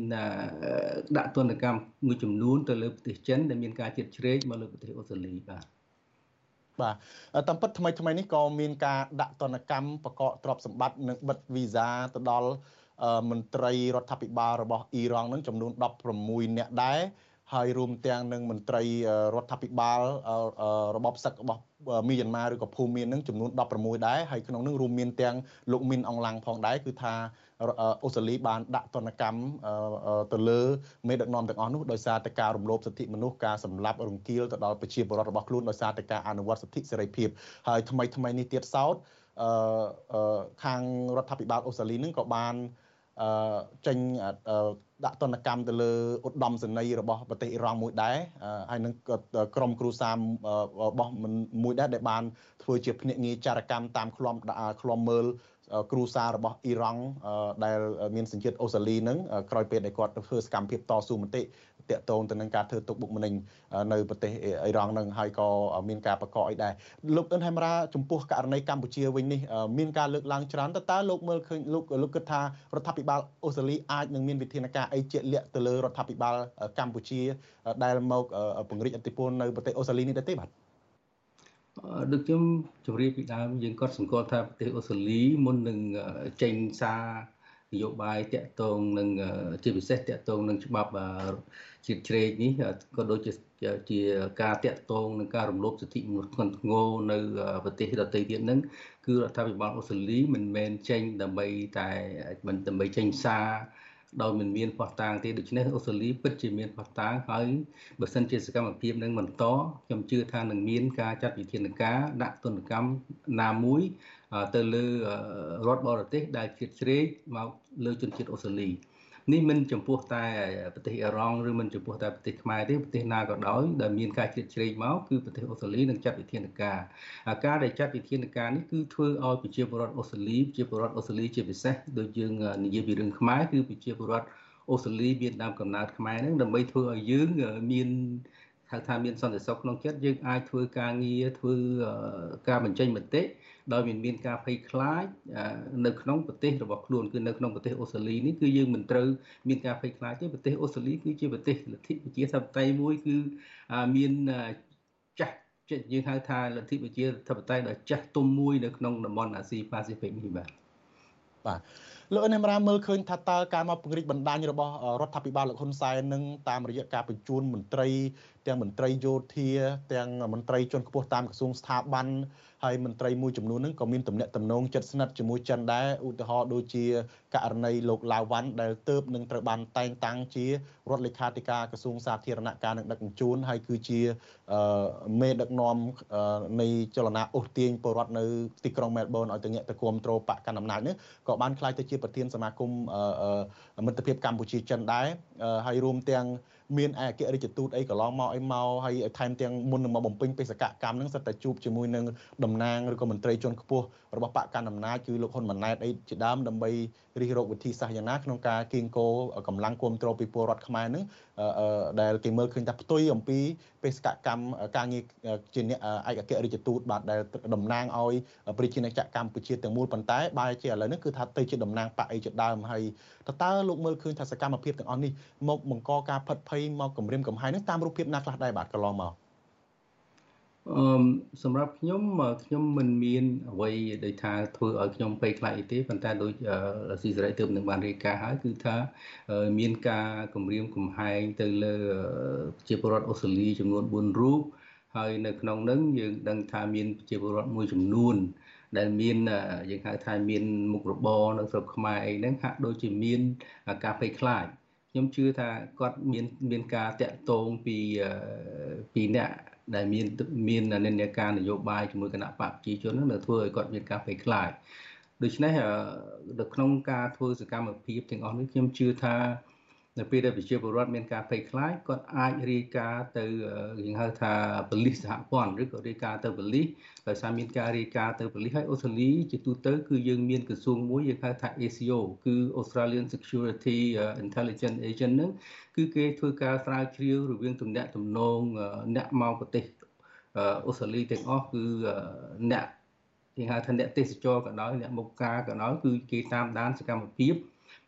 ដាក់ទណ្ឌកម្មមួយចំនួនទៅលើប្រទេសចិនដែលមានការជ្រៀតជ្រែកមកលើប្រទេសអូស្ត្រាលីបាទ
បាទតាមពិតថ្មីថ្មីនេះក៏មានការដាក់ទណ្ឌកម្មបកកទ្រព្យសម្បត្តិនិងបិទវីសាទៅដល់មន្ត្រីរដ្ឋាភិបាលរបស់អ៊ីរ៉ង់នឹងចំនួន16នាក់ដែរ ហើយរួមទាំងនឹងមន្ត្រីរដ្ឋាភិបាលរបបសឹករបស់មីយ៉ាន់ម៉ាឬក៏ភូមានឹងចំនួន16ដែរហើយក្នុងនោះរួមមានទាំងលោកមីនអងឡាំងផងដែរគឺថាអូស្ត្រាលីបានដាក់ទណ្ឌកម្មទៅលើមេដឹកនាំទាំងអស់នោះដោយសារតែការរំលោភសិទ្ធិមនុស្សការសម្លាប់រង្គាលទៅដល់ប្រជាពលរដ្ឋរបស់ខ្លួនដោយសារតែការអនុវត្តសិទ្ធិសេរីភាពហើយថ្មីថ្មីនេះទៀតសោតខាងរដ្ឋាភិបាលអូស្ត្រាលីនឹងក៏បាន ចេញដាក់ទណ្ឌកម្មទៅលើឧត្តមសេនីយ៍របស់ប្រទេសអ៊ីរ៉ង់មួយដែរហើយនឹងក្រុមគ្រូសាមរបស់មួយដែរដែលបានធ្វើជាភ្នាក់ងារចារកម្មតាមឃ្លាំឃ្លាំមើលគ្រូសារបស់អ៊ីរ៉ង់ដែលមានសញ្ជាតិអូស្ត្រាលីនឹងក្រោយពេលដែលគាត់ធ្វើសកម្មភាពតស៊ូមតិ តាក់ទងទៅនឹងការធ្វើទុកបុកម្នេញនៅប្រទេសអ៊ីរ៉ង់នឹងហើយក៏មានការប្រកបអីដែរលោកអ៊ុនហេមរ៉ាចំពោះករណីកម្ពុជាវិញនេះមានការលើកឡើងច្រើនតើតើលោកមើលឃើញលោកលោកគិតថារដ្ឋាភិបាលអូស្ត្រាលីអាចនឹងមានវិធានការអីជាក់លាក់ទៅលើរដ្ឋាភិបាលកម្ពុជាដែលមកពង្រីកអធិបុលនៅប្រទេសអូស្ត្រាលីនេះដែរទេបាទ
ដូចខ្ញុំជម្រាបពីដើមយើងក៏សង្កល់ថាប្រទេសអូស្ត្រាលីមុននឹងចេញសារ នយោបាយតាក់ទងនឹងជាពិសេសតាក់ទងនឹងច្បាប់ជាតិជ្រែកនេះក៏ដូចជាជាការតាក់ទងនឹងការរំលោភសិទ្ធិមនុស្សធ្ងន់ធ្ងរនៅប្រទេសដទៃទៀតហ្នឹងគឺរដ្ឋាភិបាលអូស្ត្រាលីមិនមែនចេញដើម្បីតែមិនដើម្បីចេញសារ ដោយមិនមានផោះតាងទេដូច្នេះអូស្ត្រាលីពិតជាមានផោះតាងហើយបើសិនជាសកម្មភាពនឹងបន្តខ្ញុំជឿថានឹងមានការចាត់វិធានការដាក់ទណ្ឌកម្មណាមួយទៅលើរដ្ឋបរទេសដែលជ្រៀតជ្រែកមកលើជនជាតិអូស្ត្រាលី នេះមិនចំពោះតែប្រទេសអ៊ីរ៉ង់ឬមិនចំពោះតែប្រទេសខ្មែរទេប្រទេសណាក៏ដោយដែលមានការជ្រៀតជ្រែកមកគឺប្រទេសអូស្ត្រាលីនឹងចាត់វិធានការការដែលចាត់វិធានការនេះគឺធ្វើឲ្យប្រជាពលរដ្ឋអូស្ត្រាលីប្រជាពលរដ្ឋអូស្ត្រាលីជាពិសេសដូចយើងនិយាយពីរឿងខ្មែរគឺប្រជាពលរដ្ឋអូស្ត្រាលីមានដើមកំណើតខ្មែរហ្នឹងដើម្បីធ្វើឲ្យយើងមានហៅថាមានសន្តិសុខក្នុងចិត្តយើងអាចធ្វើការងារធ្វើការបញ្ចេញមតិ ដោយមិនមានការភ័យខ្លាចនៅក្នុងប្រទេសរបស់ខ្លួនគឺនៅក្នុងប្រទេសអូស្ត្រាលីនេះគឺយើងមិនត្រូវមានការភ័យខ្លាចទេប្រទេសអូស្ត្រាលីគឺជាប្រទេសលទ្ធិប្រជាធិបតេយ្យមួយគឺមានចាស់យើងហៅថាលទ្ធិប្រជាធិបតេយ្យដ៏ចាស់ទុំមួយនៅក្នុងតំបន់អាស៊ីប៉ាស៊ីហ្វិកនេះបាទ
បាទ លោកអេនមរាមើលឃើញថាតើការមកពង្រីកបណ្ដាញរបស់រដ្ឋាភិបាលលោកហ៊ុនសែននឹងតាមរយៈការបញ្ជូនមន្ត្រីទាំងមន្ត្រីយោធា ទាំងមន្ត្រីជាន់ខ្ពស់តាមក្រសួងស្ថាប័នហើយមន្ត្រីមួយចំនួនហ្នឹងក៏មានទំនាក់ទំនងជិតស្និទ្ធជាមួយចិនដែរឧទាហរណ៍ដូចជាករណីលោកឡាវវ៉ាន់ដែលទៅបនឹងត្រូវបានតែងតាំងជារដ្ឋលេខាធិការក្រសួងសាធារណការនិងដឹកជញ្ជូនហើយគឺជាមេដឹកនាំនៃចលនាអូសទាញពលរដ្ឋនៅទីក្រុងមែលប៊នឲ្យទៅងាកទៅគ្រប់គ្រងបកកណ្ដាលអំណាចនេះក៏បានក្លាយទៅជាប្រធានសមាគមមិត្តភាពកម្ពុជាចិនដែរហើយរួមទាំងមានឯកអគ្គរដ្ឋទូតអីកន្លងមកអីមកហើយថែមទាំងមុននឹងមកបំពេញបេសកកម្មហ្នឹងសិតតែជួបជាមួយនឹងតំណាងឬក៏មន្ត្រីជាន់ខ្ពស់របស់បកកណ្ដាលអំណាចគឺលោកហ៊ុនម៉ាណែតអីជាដើមដើម្បីរិះរកវិធីសាស្ត្រយ៉ាងណាក្នុងការគៀងគោកម្លាំងគ្រប់គ្រងពីពលរដ្ឋខ្មែរហ្នឹងដែលគេមើលឃើញថាផ្ទុយអំពីបេសកកម្មការងារជាអ្នកឯកអគ្គរដ្ឋទូតបាទដែលតំណាងឲ្យប្រជាណាចក្រកម្ពុជាទាំងមូលប៉ុន្តែបែរជាឥឡូវនេះគឺថាទៅជាតំណាងបកអីជាដើមហើយតើតើលោកមើលឃើញថាសកម្មភាពទាំងអស់នេះមកបង្កការផិតភ័យមកគម្រាមកំហែងនឹងតាមរូបភាពណាខ្លះដែរបាទកន្លងមក
អឺសម្រាប់ខ្ញុំខ្ញុំមិនមានអ្វីដែលថាធ្វើឲ្យខ្ញុំភ័យខ្លាចអីទេប៉ុន្តែដូចស៊ីសេរីទើបនឹងបានរាយការណ៍ហើយគឺថាមានការគម្រាមកំហែងទៅលើជាពលរដ្ឋអូស្ត្រាលីចំនួន4រូបហើយនៅក្នុងនោះយើងដឹងថាមានជាពលរដ្ឋមួយចំនួន ដែលមានយើងហៅថាមានមុខរបរនៅស្រុកខ្មែរអីហ្នឹងហាក់ដូចជាមានការភ័យខ្លាចខ្ញុំជឿថាគាត់មានមានការតាក់ទងពីពីអ្នកដែលមានមាននិន្នាការនយោបាយជាមួយគណៈបកប្រជាជននឹងធ្វើឲ្យគាត់មានការភ័យខ្លាចដូច្នេះនៅក្នុងការធ្វើសកម្មភាពទាំងអស់នេះខ្ញុំជឿថា នៅពេលដែលប្រជាពលរដ្ឋមានការភ័យខ្លាចគាត់អាចរាយការណ៍ទៅយើងហៅថាប៉ូលីសសហព័ន្ធឬក៏រាយការណ៍ទៅប៉ូលីសដោយសារមានការរាយការណ៍ទៅប៉ូលីសហើយអូស្ត្រាលីជាទូទៅគឺយើងមានក្រសួងមួយយើងហៅថា ACO គឺ Australian Security Intelligence Agent ហ្នឹងគឺគេធ្វើការស្រាវជ្រាវរវាងទំនាក់ទំនងអ្នកមកប្រទេសអូស្ត្រាលីទាំងអស់គឺអ្នកគេហៅថាអ្នកទេសចរក៏ដោយអ្នកមុខការក៏ដោយគឺគេតាមដានសកម្មភាព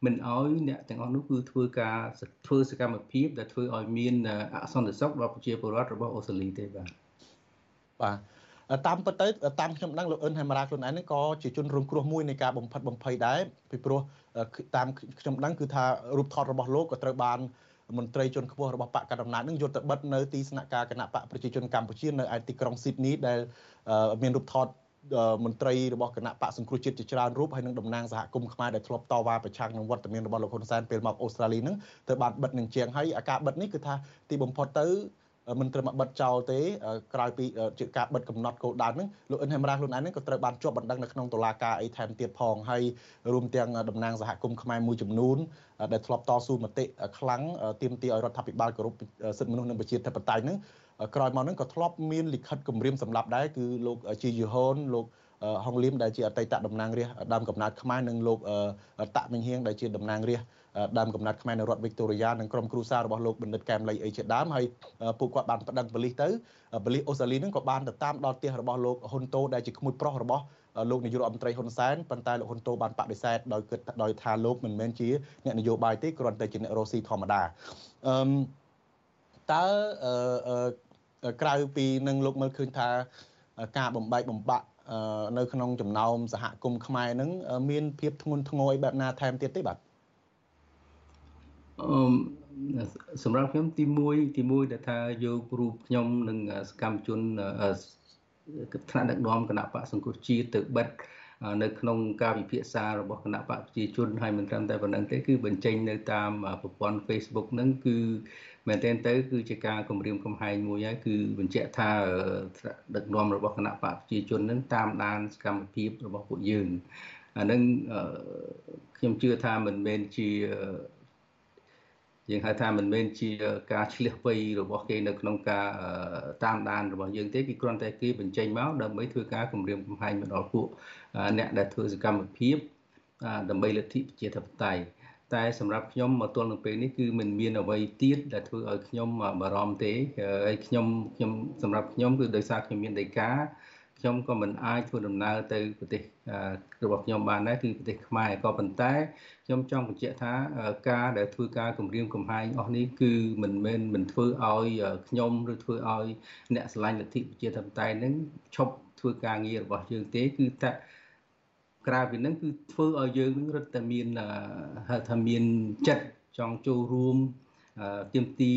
មិនអោយអ្នកទាំងអស់នោះគឺធ្វើការធ្វើសកម្មភាពដែលធ្វើឲ្យមានអសន្តិសុខដល់ប្រជាពលរដ្ឋរបស់អូស្ត្រាលីទេបាទ
បាទតាមពិតទៅតាមខ្ញុំដឹងលោកអ៊ុនហេមរ៉ាខ្លួនឯងហ្នឹងក៏ជាជនរងគ្រោះមួយនៃការបំផិតបំភ័យដែរពីព្រោះតាមខ្ញុំដឹងគឺថារូបថតរបស់លោកក៏ត្រូវបានមន្ត្រីជាន់ខ្ពស់របស់បកកណ្ដាលអំណាចនឹងយកទៅបិទនៅទីស្នាក់ការគណៈបកប្រជាជនកម្ពុជានៅឯទីក្រុងស៊ីដនីដែលមានរូបថត មន្ត្រីរបស់គណៈបកសង្គ្រោះជាតិជាច្រើនរូបហើយនឹងតំណាងសហគមន៍ខ្មែរដែលធ្លាប់តវ៉ាប្រឆាំងនឹងវត្តមានរបស់លោកហ៊ុនសែនពេលមកអូស្ត្រាលីហ្នឹងទៅបានបិទនឹងជាងហើយអាការបិទនេះគឺថាទីបំផុតទៅមិនត្រឹមបិទចោលទេក្រោយពីជាការបិទកំណត់គោលដៅហ្នឹងលោកអ៊ិនហេមរ៉ាខ្លួនឯងហ្នឹងក៏ត្រូវបានជាប់បណ្ដឹងនៅក្នុងតុលាការអីថែមទៀតផងហើយរួមទាំងតំណាងសហគមន៍ខ្មែរមួយចំនួនដែលធ្លាប់តស៊ូមតិខ្លាំងទាមទារឲ្យរដ្ឋាភិបាលគោរពសិទ្ធិមនុស្សនិងប្រជាធិបតេយ្យហ្នឹង ក្រោយមកហ្នឹងក៏ធ្លាប់មានលិខិតគម្រាមសម្លាប់ដែរគឺលោកជីយូហូនលោកហុងលៀមដែលជាអតីតតំណាងរាស្ត្រដើមកំណើតខ្មែរនិងលោកតាក់មិញហៀងដែលជាតំណាងរាស្ត្រដើមកំណត់ខ្មែរនៅរដ្ឋវីកតូរីយ៉ានិងក្រុមគ្រួសាររបស់លោកបណ្ឌិតកែមលីអីជាដើមហើយពួកគាត់បានប្តឹងប៉ូលីសទៅប៉ូលីសអូស្ត្រាលីនឹងក៏បានទៅតាមដល់ផ្ទះរបស់លោកហ៊ុនតូដែលជាក្មួយប្រុសរបស់លោកនាយករដ្ឋមន្ត្រីហ៊ុនសែនប៉ុន្តែលោកហ៊ុនតូបានបដិសេធដោយគិតដោយថាលោកមិនមែនជាអ្នកនយោបាយទេគ្រាន់តែជាអ្នករស់ស៊ីធម្មតាអឺតើ ក្រៅពីនឹងលោកមើលឃើញថាការបំបែកបំបាក់នៅក្នុងចំណោមសហគមន៍ខ្មែរនឹងមានភាពធ្ងន់ធ្ងរអីបែបណាថែមទៀតទេបាទ
អឺសម្រាប់ខ្ញុំទី1ទី1ដែលថាយករូបខ្ញុំនិងសកម្មជនថ្នាក់ដឹកនាំគណៈបកសង្គ្រោះជាតិទៅបិទនៅក្នុងការវិភាសារបស់គណៈបកប្រជាជនហើយមិនត្រឹមតែប៉ុណ្្នឹងទេគឺបញ្ចេញនៅតាមប្រព័ន្ធ Facebook ហ្នឹងគឺ មែនទែនទៅគឺជាការគម្រាមកំហែងមួយហើយគឺបញ្ជាក់ថាដឹកនាំរបស់គណៈបកប្រជាជនហ្នឹងតាមដានសកម្មភាពរបស់ពួកយើងអានឹងខ្ញុំជឿថាមិនមែនជាយើងហៅថាមិនមែនជាការឆ្លៀសវៃរបស់គេនៅក្នុងការតាមដានរបស់យើងទេគឺគ្រាន់តែគេបញ្ចេញមកដើម្បីធ្វើការគម្រាមកំហែងមកដល់ពួកអ្នកដែលធ្វើសកម្មភាពដើម្បីលទ្ធិប្រជាធិបតេយ្យ តែសម្រាប់ខ្ញុំមកទល់នឹងពេលនេះគឺមិនមានអ្វីទៀតដែលធ្វើឲ្យខ្ញុំបារម្ភទេហើយខ្ញុំខ្ញុំសម្រាប់ខ្ញុំគឺដោយសារខ្ញុំមានដីកាខ្ញុំក៏មិនអាចធ្វើដំណើរទៅប្រទេសរបស់ខ្ញុំបានដែរគឺប្រទេសខ្មែរក៏ប៉ុន្តែខ្ញុំចង់បញ្ជាក់ថាការដែលធ្វើការគម្រាមកំហែងអស់នេះគឺមិនមែនមិនធ្វើឲ្យខ្ញុំឬធ្វើឲ្យអ្នកឆ្លាញ់លទ្ធិប្រជាធិបតេយ្យនឹងឈប់ធ្វើការងាររបស់យើងទេគឺតែ ក្រៅពីនឹងគឺធ្វើឲ្យយើងនឹងរឹតតែមានហៅថាមានចិត្តចង់ចូលរួមទៀមទា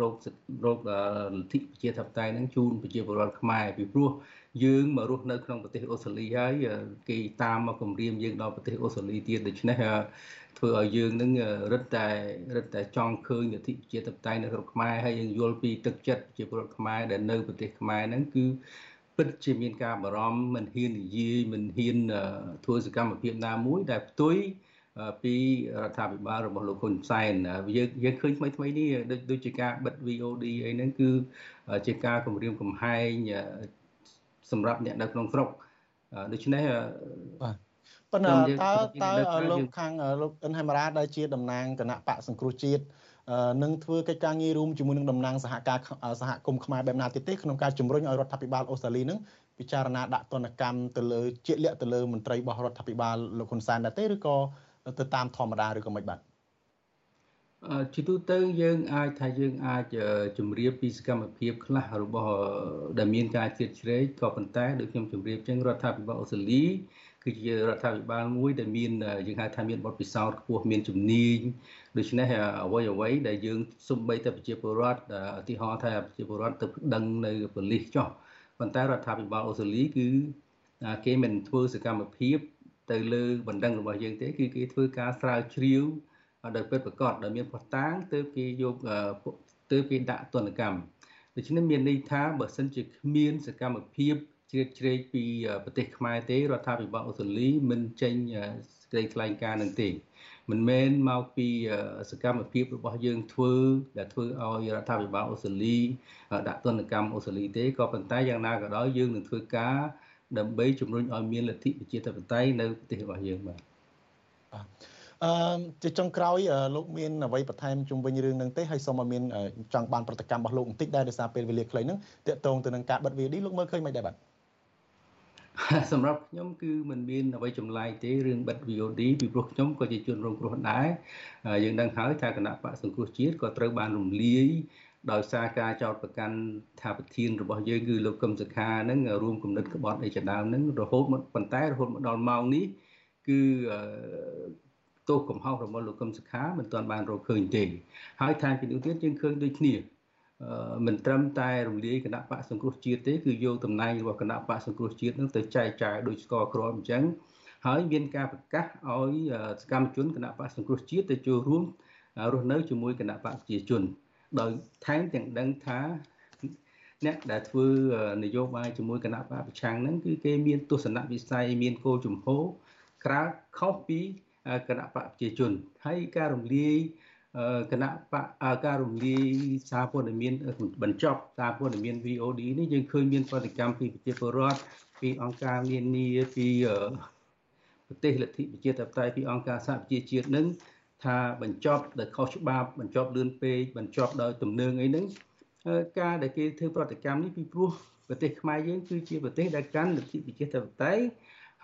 រោគរោគលទ្ធិប្រជាធិបតេយ្យនឹងជូនប្រជាពលរដ្ឋខ្មែរពីព្រោះយើងមករស់នៅក្នុងប្រទេសអូស្ត្រាលីហើយគេតាមមកគម្រាមយើងដល់ប្រទេសអូស្ត្រាលីទៀតដូច្នេះធ្វើឲ្យយើងនឹងរឹតតែរឹតតែចង់ឃើញលទ្ធិប្រជាធិបតេយ្យនៅក្នុងខ្មែរហើយយើងយល់ពីទឹកចិត្តប្រជាពលរដ្ឋខ្មែរដែលនៅប្រទេសខ្មែរហ្នឹងគឺ ពិតជាមានការបារម្ភមិនហ៊ាននិយាយមិនហ៊ានធ្វើសកម្មភាពណាមួយដែលផ្ទុយពីរដ្ឋាភិបាលរបស់លោកហ៊ុនសែនយើងយើងឃើញថ្មីថ្មីនេះដូចដូចជាការបិទ VOD អីហ្នឹងគឺជាការគម្រាមកំហែងសម្រាប់អ្នកនៅក្នុងស្រុកដូច្នេះ
បាទប៉ុន្តែតើតើលោកខាងលោកអិនហេមរ៉ាដែលជាតំណាងគណៈបកសង្គ្រោះជាតិ នឹងធ្វើកិច្ចការងាររួមជាមួយនឹងតំណាងសហការសហគមន៍ខ្មែរបែបណាទៀតទេក្នុងការជំរុញឲ្យរដ្ឋាភិបាលអូស្ត្រាលីនឹងពិចារណាដាក់ទណ្ឌកម្មទៅលើជាលាក់ទៅលើមន្ត្រីរបស់រដ្ឋាភិបាលលោកហ៊ុនសែនដែរទេឬក៏ទៅតាមធម្មតាឬក៏មិនបាទ
ជាទូទៅយើងអាចថាយើងអាចជម្រាបពីសកម្មភាពខ្លះរបស់ដែលមានការជ្រៀតជ្រែកក៏ប៉ុន្តែដូចខ្ញុំជម្រាបចឹងរដ្ឋាភិបាលអូស្ត្រាលីគឺជារដ្ឋាភិបាលមួយដែលមានយើងហៅថាមានបទពិសោធន៍ខ្ពស់មានជំនាញដូច្នេះអ្វីអ្វីដែលយើងសំបីតែប្រជាពលរដ្ឋឧទាហរណ៍ថាប្រជាពលរដ្ឋទៅដឹងនៅប៉ូលីសចោះប៉ុន្តែរដ្ឋាភិបាលអូស្ត្រាលីគឺគេមិនធ្វើសកម្មភាពទៅលើបណ្ដឹងរបស់យើងទេគឺគេធ្វើការស្រាវជ្រាវ ដោយពិតប្រកបដោយមានផុសតាងទើបគេយកទើបគេដាក់ទណ្ឌកម្មដូច្នេះមានន័យថាបើសិនជាគ្មានសកម្មភាពជ្រៀតជ្រែកពីប្រទេសខ្មែរទេរដ្ឋាភិបាលអូស្ត្រាលីមិនចេញសេចក្តីថ្លែងការណ៍នឹងទេមិនមែនមកពីសកម្មភាពរបស់យើងធ្វើដែលធ្វើឲ្យរដ្ឋាភិបាលអូស្ត្រាលីដាក់ទណ្ឌកម្មអូស្ត្រាលីទេក៏ប៉ុន្តែយ៉ាងណាក៏ដោយយើងនឹងធ្វើការដើម្បីជំរុញឲ្យមានលទ្ធិប្រជាធិបតេយ្យនៅប្រទេសរបស់យើងបាទ
បាទ អឺជាចុងក្រោយលោកមានអ្វីបន្ថែមជុំវិញរឿងនឹងទេហើយសូមឲ្យមានចង់បានប្រតិកម្មរបស់លោកបន្តិចដែរដោយសារពេលវេលាខ្លីហ្នឹងតកតងទៅនឹងការបិទ VD លោកមើលឃើញមិនដែរបាទ
សម្រាប់ខ្ញុំគឺมันមានអ្វីចម្លែកទេរឿងបិទ VOD ពីព្រោះខ្ញុំក៏ជាជនរងគ្រោះដែរយើងដឹងហើយថាគណៈបកសង្គ្រោះជាតិក៏ត្រូវបានរំលាយដោយសារការចោទប្រកាន់ថាប្រធានរបស់យើងគឺលោកកឹមសុខាហ្នឹងរួមគំនិតក្បត់អីជាដើមហ្នឹងរហូតមកប៉ុន្តែរហូតមកដល់ម៉ោងនេះគឺ ទោសកំហុសរបស់លោកកឹមសុខាមិនទាន់បានរកឃើញទេហើយថែមពីនោះទៀតយើងឃើញដូចគ្នាមិនត្រឹមតែរំលាយគណៈបកសង្គ្រោះជាតិទេគឺយកតំណែងរបស់គណៈបកសង្គ្រោះជាតិនឹងទៅចែកចាយដោយស្ករគ្រាប់អញ្ចឹងហើយមានការប្រកាសឲ្យសកម្មជនគណៈបកសង្គ្រោះជាតិទៅចូលរួមរស់នៅជាមួយគណៈបកប្រជាជន ដោយថែមទាំងដឹងថាអ្នកដែលធ្វើនយោបាយជាមួយគណៈបកប្រឆាំងហ្នឹងគឺគេមានទស្សនវិស័យមានគោលជំហរក្រៅខុសពី គណៈបកប្រជាជនហើយការរំលាយគណៈបកការរំលាយសារព័ត៌មានបញ្ចប់សារព័ត៌មាន VOD នេះយើងឃើញមានប្រតិកម្មពីប្រជាពលរដ្ឋពីអង្គការនានាពីប្រទេសលទ្ធិប្រជាធិបតេយ្យពីអង្គការសហប្រជាជាតិនឹងថាបញ្ចប់ដោយខុសច្បាប់បញ្ចប់លឿនពេកបញ្ចប់ដោយទំនើងអីហ្នឹងការដែលគេធ្វើប្រតិកម្មនេះពីព្រោះប្រទេសខ្មែរយើងគឺជាប្រទេសដែលកាន់លទ្ធិប្រជាធិបតេយ្យ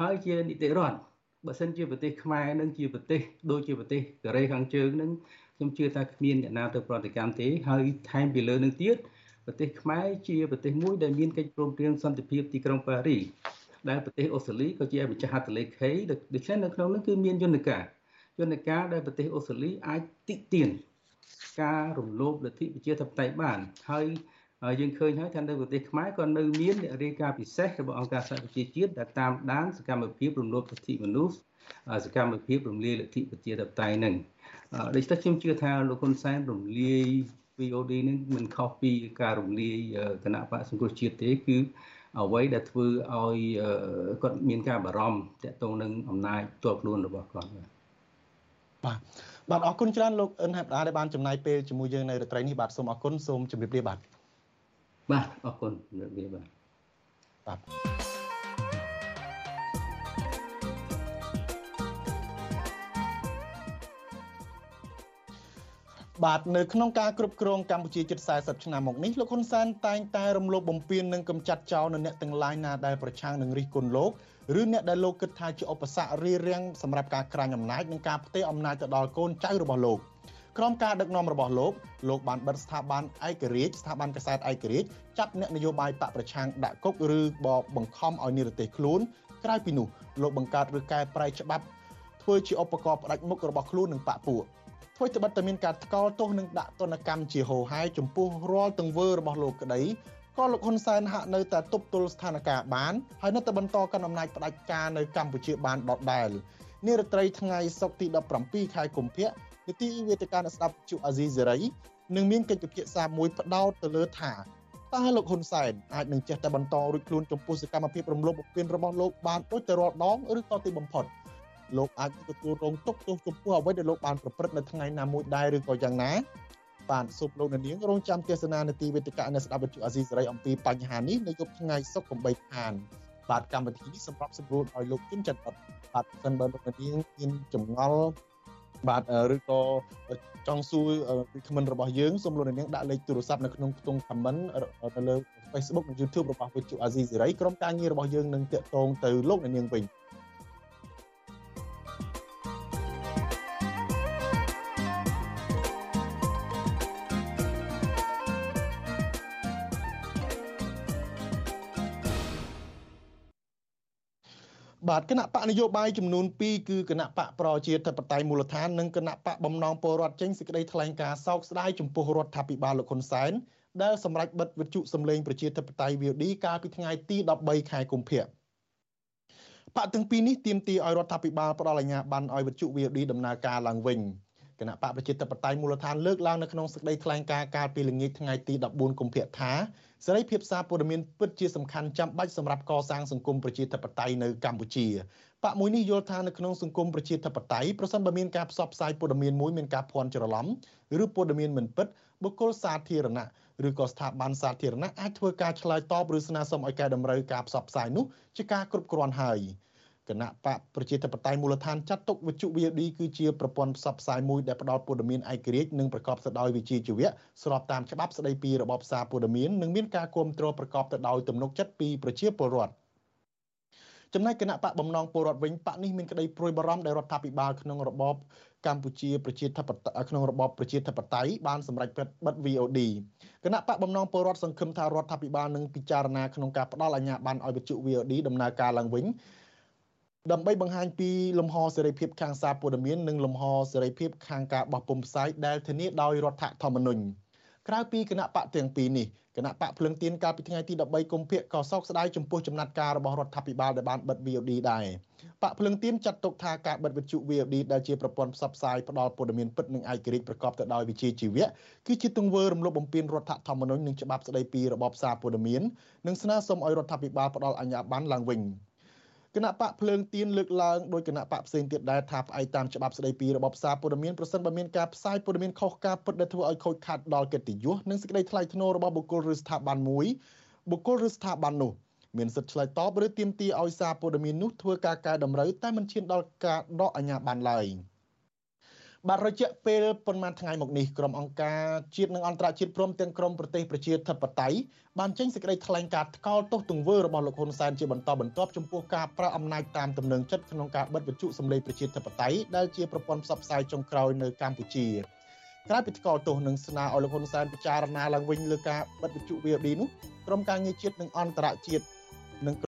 ហើយជានីតិរដ្ឋ បើសិនជាប្រទេសខ្មែរនឹងជាប្រទេសដូចជាប្រទេសកូរ៉េខាងជើងនឹងខ្ញុំជឿថាគ្មានអ្នកណាទៅប្រតិកម្មទេហើយថែមពីលើនឹងទៀតប្រទេសខ្មែរជាប្រទេសមួយដែលមានកិច្ចព្រមព្រៀងសន្តិភាពទីក្រុងប៉ារីដែលប្រទេសអូស្ត្រាលីក៏ជាម្ចាស់ហត្ថលេខីដូច្នេះនៅក្នុងនោះគឺមានយន្តការយន្តការដែលប្រទេសអូស្ត្រាលីអាចតិទៀនការរំលោភលទ្ធិប្រជាធិបតេយ្យបានហើយ យើងឃើញហើយថានៅប្រទេសខ្មែរក៏នៅមានអ្នករាយការណ៍ពិសេសរបស់អង្គការសហប្រជាជាតិដែលតាមដានសកម្មភាពរំលោភសិទ្ធិមនុស្សសកម្មភាពរំលាយលទ្ធិប្រជាធិបតេយ្យនឹងដូច្នេះខ្ញុំជឿថាលោកហ៊ុនសែនរំលាយ VOD នឹងមិនខុសពីការរំលាយគណៈបកសង្គ្រោះជាតិទេគឺអ្វីដែលធ្វើឲ្យគាត់មានការបារម្ភទាក់ទងនឹងអំណាចផ្ទាល់ខ្លួនរបស់គាត់បាទ
បាទបាទអរគុណច្រើនលោកអិនហាប់ដាដែលបានចំណាយពេលជាមួយយើងនៅរាត្រីនេះបាទសូមអរគុណសូមជម្រាបលាបាទ
បាទអរគុណជម្រាបលាបាទ
បាទបាទនៅក្នុងការគ្រប់គ្រងកម្ពុជាជិត40ឆ្នាំមកនេះលោកហ៊ុនសែនតែងតែរំលោភបំពាននិងកំចាត់ចោលនៅអ្នកទាំងឡាយណាដែលប្រឆាំងនឹងរិះគន់លោកឬអ្នកដែលលោកគិតថាជាឧបសគ្គរារាំងសម្រាប់ការក្រាញអំណាចនិងការផ្ទេរអំណាចទៅដល់កូនចៅរបស់លោក ក្រោមការដឹកនាំរបស់លោកលោកបានបិទស្ថាប័នឯករាជ្យស្ថាប័នកសែតឯករាជ្យចាប់អ្នកនយោបាយបកប្រឆាំងដាក់គុកឬបបង្ខំឲ្យនិរទេសខ្លួនក្រៅពីនោះលោកបង្កើតឬកែប្រែច្បាប់ធ្វើជាឧបករណ៍ផ្ដាច់មុខរបស់ខ្លួននិងបកពួកធ្វើត្បិតតែមានការថ្កោលទោសនិងដាក់ទណ្ឌកម្មជាហោហាយចំពោះរាល់ទង្វើរបស់លោកក្តីក៏លោកហ៊ុនសែនហាក់នៅតែទប់ទល់ស្ថានភាពបានហើយនៅតែបន្តកាន់អំណាចផ្ដាច់ការនៅកម្ពុជាបានដដែលនារាត្រីថ្ងៃសុក្រទី17ខែកុម្ភៈ នីតិវេទិកាអ្នកស្ដាប់ជអាស៊ីសេរីនឹងមានកិច្ចពិភាក្សាមួយផ្ដោតទៅលើថាតើលោកហ៊ុនសែនអាចនឹងចេះតែបន្តរួចខ្លួនចំពោះសកម្មភាពរំលោភបំពានរបស់លោកបានដូចទៅរាល់ដងឬក៏ទីបំផុត។លោកអាចទទួលរងទុកទោសចំពោះអ្វីដែលលោកបានប្រព្រឹត្តនៅថ្ងៃណាមួយដែរឬក៏យ៉ាងណាបាទសូមលោកនាងរងចាំទេសនានាទីវេទិកាអ្នកស្ដាប់វិទ្យុអាស៊ីសេរីអំពីបញ្ហានេះនៅយប់ថ្ងៃសុក្រ8ខានបាទកម្មវិធីនេះសម្រាប់សម្រួលឲ្យលោកជិនច័ន្ទបាទសិនបើលោកនាងមានចម្ងល់ បាទឬក៏ចង់សួរពីខមមិនរបស់យើងសូមលោកនាងដាក់លេខទូរស័ព្ទនៅក្នុងខ្ទង់ comment នៅលើ Facebook និង YouTube របស់វិទ្យុអាស៊ីសេរីក្រុមការងាររបស់យើងនឹងតាក់ទងទៅលោកនាងវិញ បាទគណៈបកនយោបាយចំនួន2គឺគណៈបកប្រជាធិបតេយ្យមូលដ្ឋាននិងគណៈបកបំណងពលរដ្ឋចេញសេចក្តីថ្លែងការណ៍សោកស្ដាយចំពោះរដ្ឋាភិបាលលោកហ៊ុនសែនដែលសម្រេចបិទវិទ្យុសំឡេងប្រជាធិបតេយ្យ VOD កាលពីថ្ងៃទី13ខែកុម្ភៈបកទាំងពីរនេះទាមទារឲ្យរដ្ឋាភិបាលផ្ដល់អាជ្ញាប័ណ្ណឲ្យវិទ្យុ VOD ដំណើរការឡើងវិញគណៈបកប្រជាធិបតេយ្យមូលដ្ឋានលើកឡើងនៅក្នុងសេចក្តីថ្លែងការណ៍កាលពីល្ងាចថ្ងៃទី14កុម្ភៈថា សេរីភាពសារព័ត៌មានពិតជាសំខាន់ចាំបាច់សម្រាប់កសាងសង្គមប្រជាធិបតេយ្យនៅកម្ពុជាបកមួយនេះយល់ថានៅក្នុងសង្គមប្រជាធិបតេយ្យប្រសិនបើមានការផ្សព្វផ្សាយព័ត៌មានមួយមានការភ័ន្តច្រឡំឬព័ត៌មានមិនពិតបុគ្គលសាធារណៈឬក៏ស្ថាប័នសាធារណៈអាចធ្វើការឆ្លើយតបឬស្នើសុំឲ្យកែតម្រូវការផ្សព្វផ្សាយនោះជាការគ្រប់គ្រាន់ហើយ។ គណៈបកប្រជាធិបតេយ្យមូលដ្ឋានចាត់ទុកវិទ្យុ VOD គឺជាប្រព័ន្ធផ្សព្វផ្សាយមួយដែលផ្ដល់ព័ត៌មានឯករាជ្យនិងប្រកបទៅដោយវិជ្ជាជីវៈស្របតាមច្បាប់ស្តីពីរបបសារព័ត៌មាននិងមានការគ្រប់គ្រងប្រកបទៅដោយទំនុកចិត្តពីប្រជាពលរដ្ឋចំណែកគណៈបកបំណងពលរដ្ឋវិញបកនេះមានក្តីព្រួយបារម្ភដែលរដ្ឋាភិបាលក្នុងរបបកម្ពុជាប្រជាធិបតេយ្យក្នុងរបបប្រជាធិបតេយ្យបានសម្រេចបិទ VOD គណៈបកបំណងពលរដ្ឋសង្ឃឹមថារដ្ឋាភិបាលនឹងពិចារណាក្នុងការផ្ដល់អាជ្ញាប័ណ្ណឲ្យវិទ្យុ VOD ដំណើរការឡើងវិញ ដើម្បីបង្ហាញពីលំហសេរីភាពខាងសារព័ត៌មាននិងលំហសេរីភាពខាងការបោះពុម្ពផ្សាយដែលធានាដោយរដ្ឋធម្មនុញ្ញក្រៅពីគណៈបកទាំងពីរនេះគណៈបកភ្លឹងទៀនកាលពីថ្ងៃទី13កុម្ភៈក៏សោកស្ដាយចំពោះចំណាត់ការរបស់រដ្ឋាភិបាលដែលបានបិទ VOD ដែរបកភ្លឹងទៀនចាត់ទុកថាការបិទវិទ្យុ VOD ដែលជាប្រព័ន្ធផ្សព្វផ្សាយផ្ដល់ព័ត៌មានពិតនិងឯករាជ្យប្រកបទៅដោយវិជ្ជាជីវៈគឺជាទង្វើរំលោភបំពានរដ្ឋធម្មនុញ្ញនិងច្បាប់ស្ដីពីរបបសារព័ត៌មាននិងស្នើសុំឲ្យរដ្ឋាភិបាលផ្ដល់អាជ្ញាប័ណ្ណឡើងវិញគ គណៈបកភ្លើងទៀនលើកឡើងដោយគណៈបកផ្សេងទៀតដែរថាផ្អែកតាមច្បាប់ស្តីពីរបបសារព័ត៌មានប្រសិនបើមានការផ្សាយព័ត៌មានខុសការពិតដែលធ្វើឲ្យខូចខាតដល់កិត្តិយសនិងសេចក្តីថ្លៃថ្នូររបស់បុគ្គលឬស្ថាប័នមួយបុគ្គលឬស្ថាប័ននោះមានសិទ្ធិឆ្លើយតបឬទាមទារឲ្យសារព័ត៌មាននោះធ្វើការកែតម្រូវតែមិនឈានដល់ការដកអាជ្ញាប័ណ្ណឡើយ។ បាទរយៈពេលប៉ុន្មានថ្ងៃមកនេះក្រុមអង្គការជាតិនិងអន្តរជាតិព្រមទាំងក្រុមប្រទេសប្រជាធិបតេយ្យបានចេញសេចក្តីថ្លែងការណ៍ថ្កោលទោសទង្វើរបស់លោកហ៊ុនសែនជាបន្តបន្ទាប់ចំពោះការប្រើអំណាចតាមទំនឹងចិត្តក្នុងការបិទវិទ្យុសម្លេងប្រជាធិបតេយ្យដែលជាប្រព័ន្ធផ្សព្វផ្សាយចុងក្រោយនៅកម្ពុជាក្រៅពីថ្កោលទោសនិងស្នើឲ្យលោកហ៊ុនសែនពិចារណាឡើងវិញលើការបិទវិទ្យុ VOD នោះក្រុមការងារជាតិនិងអន្តរជាតិនិង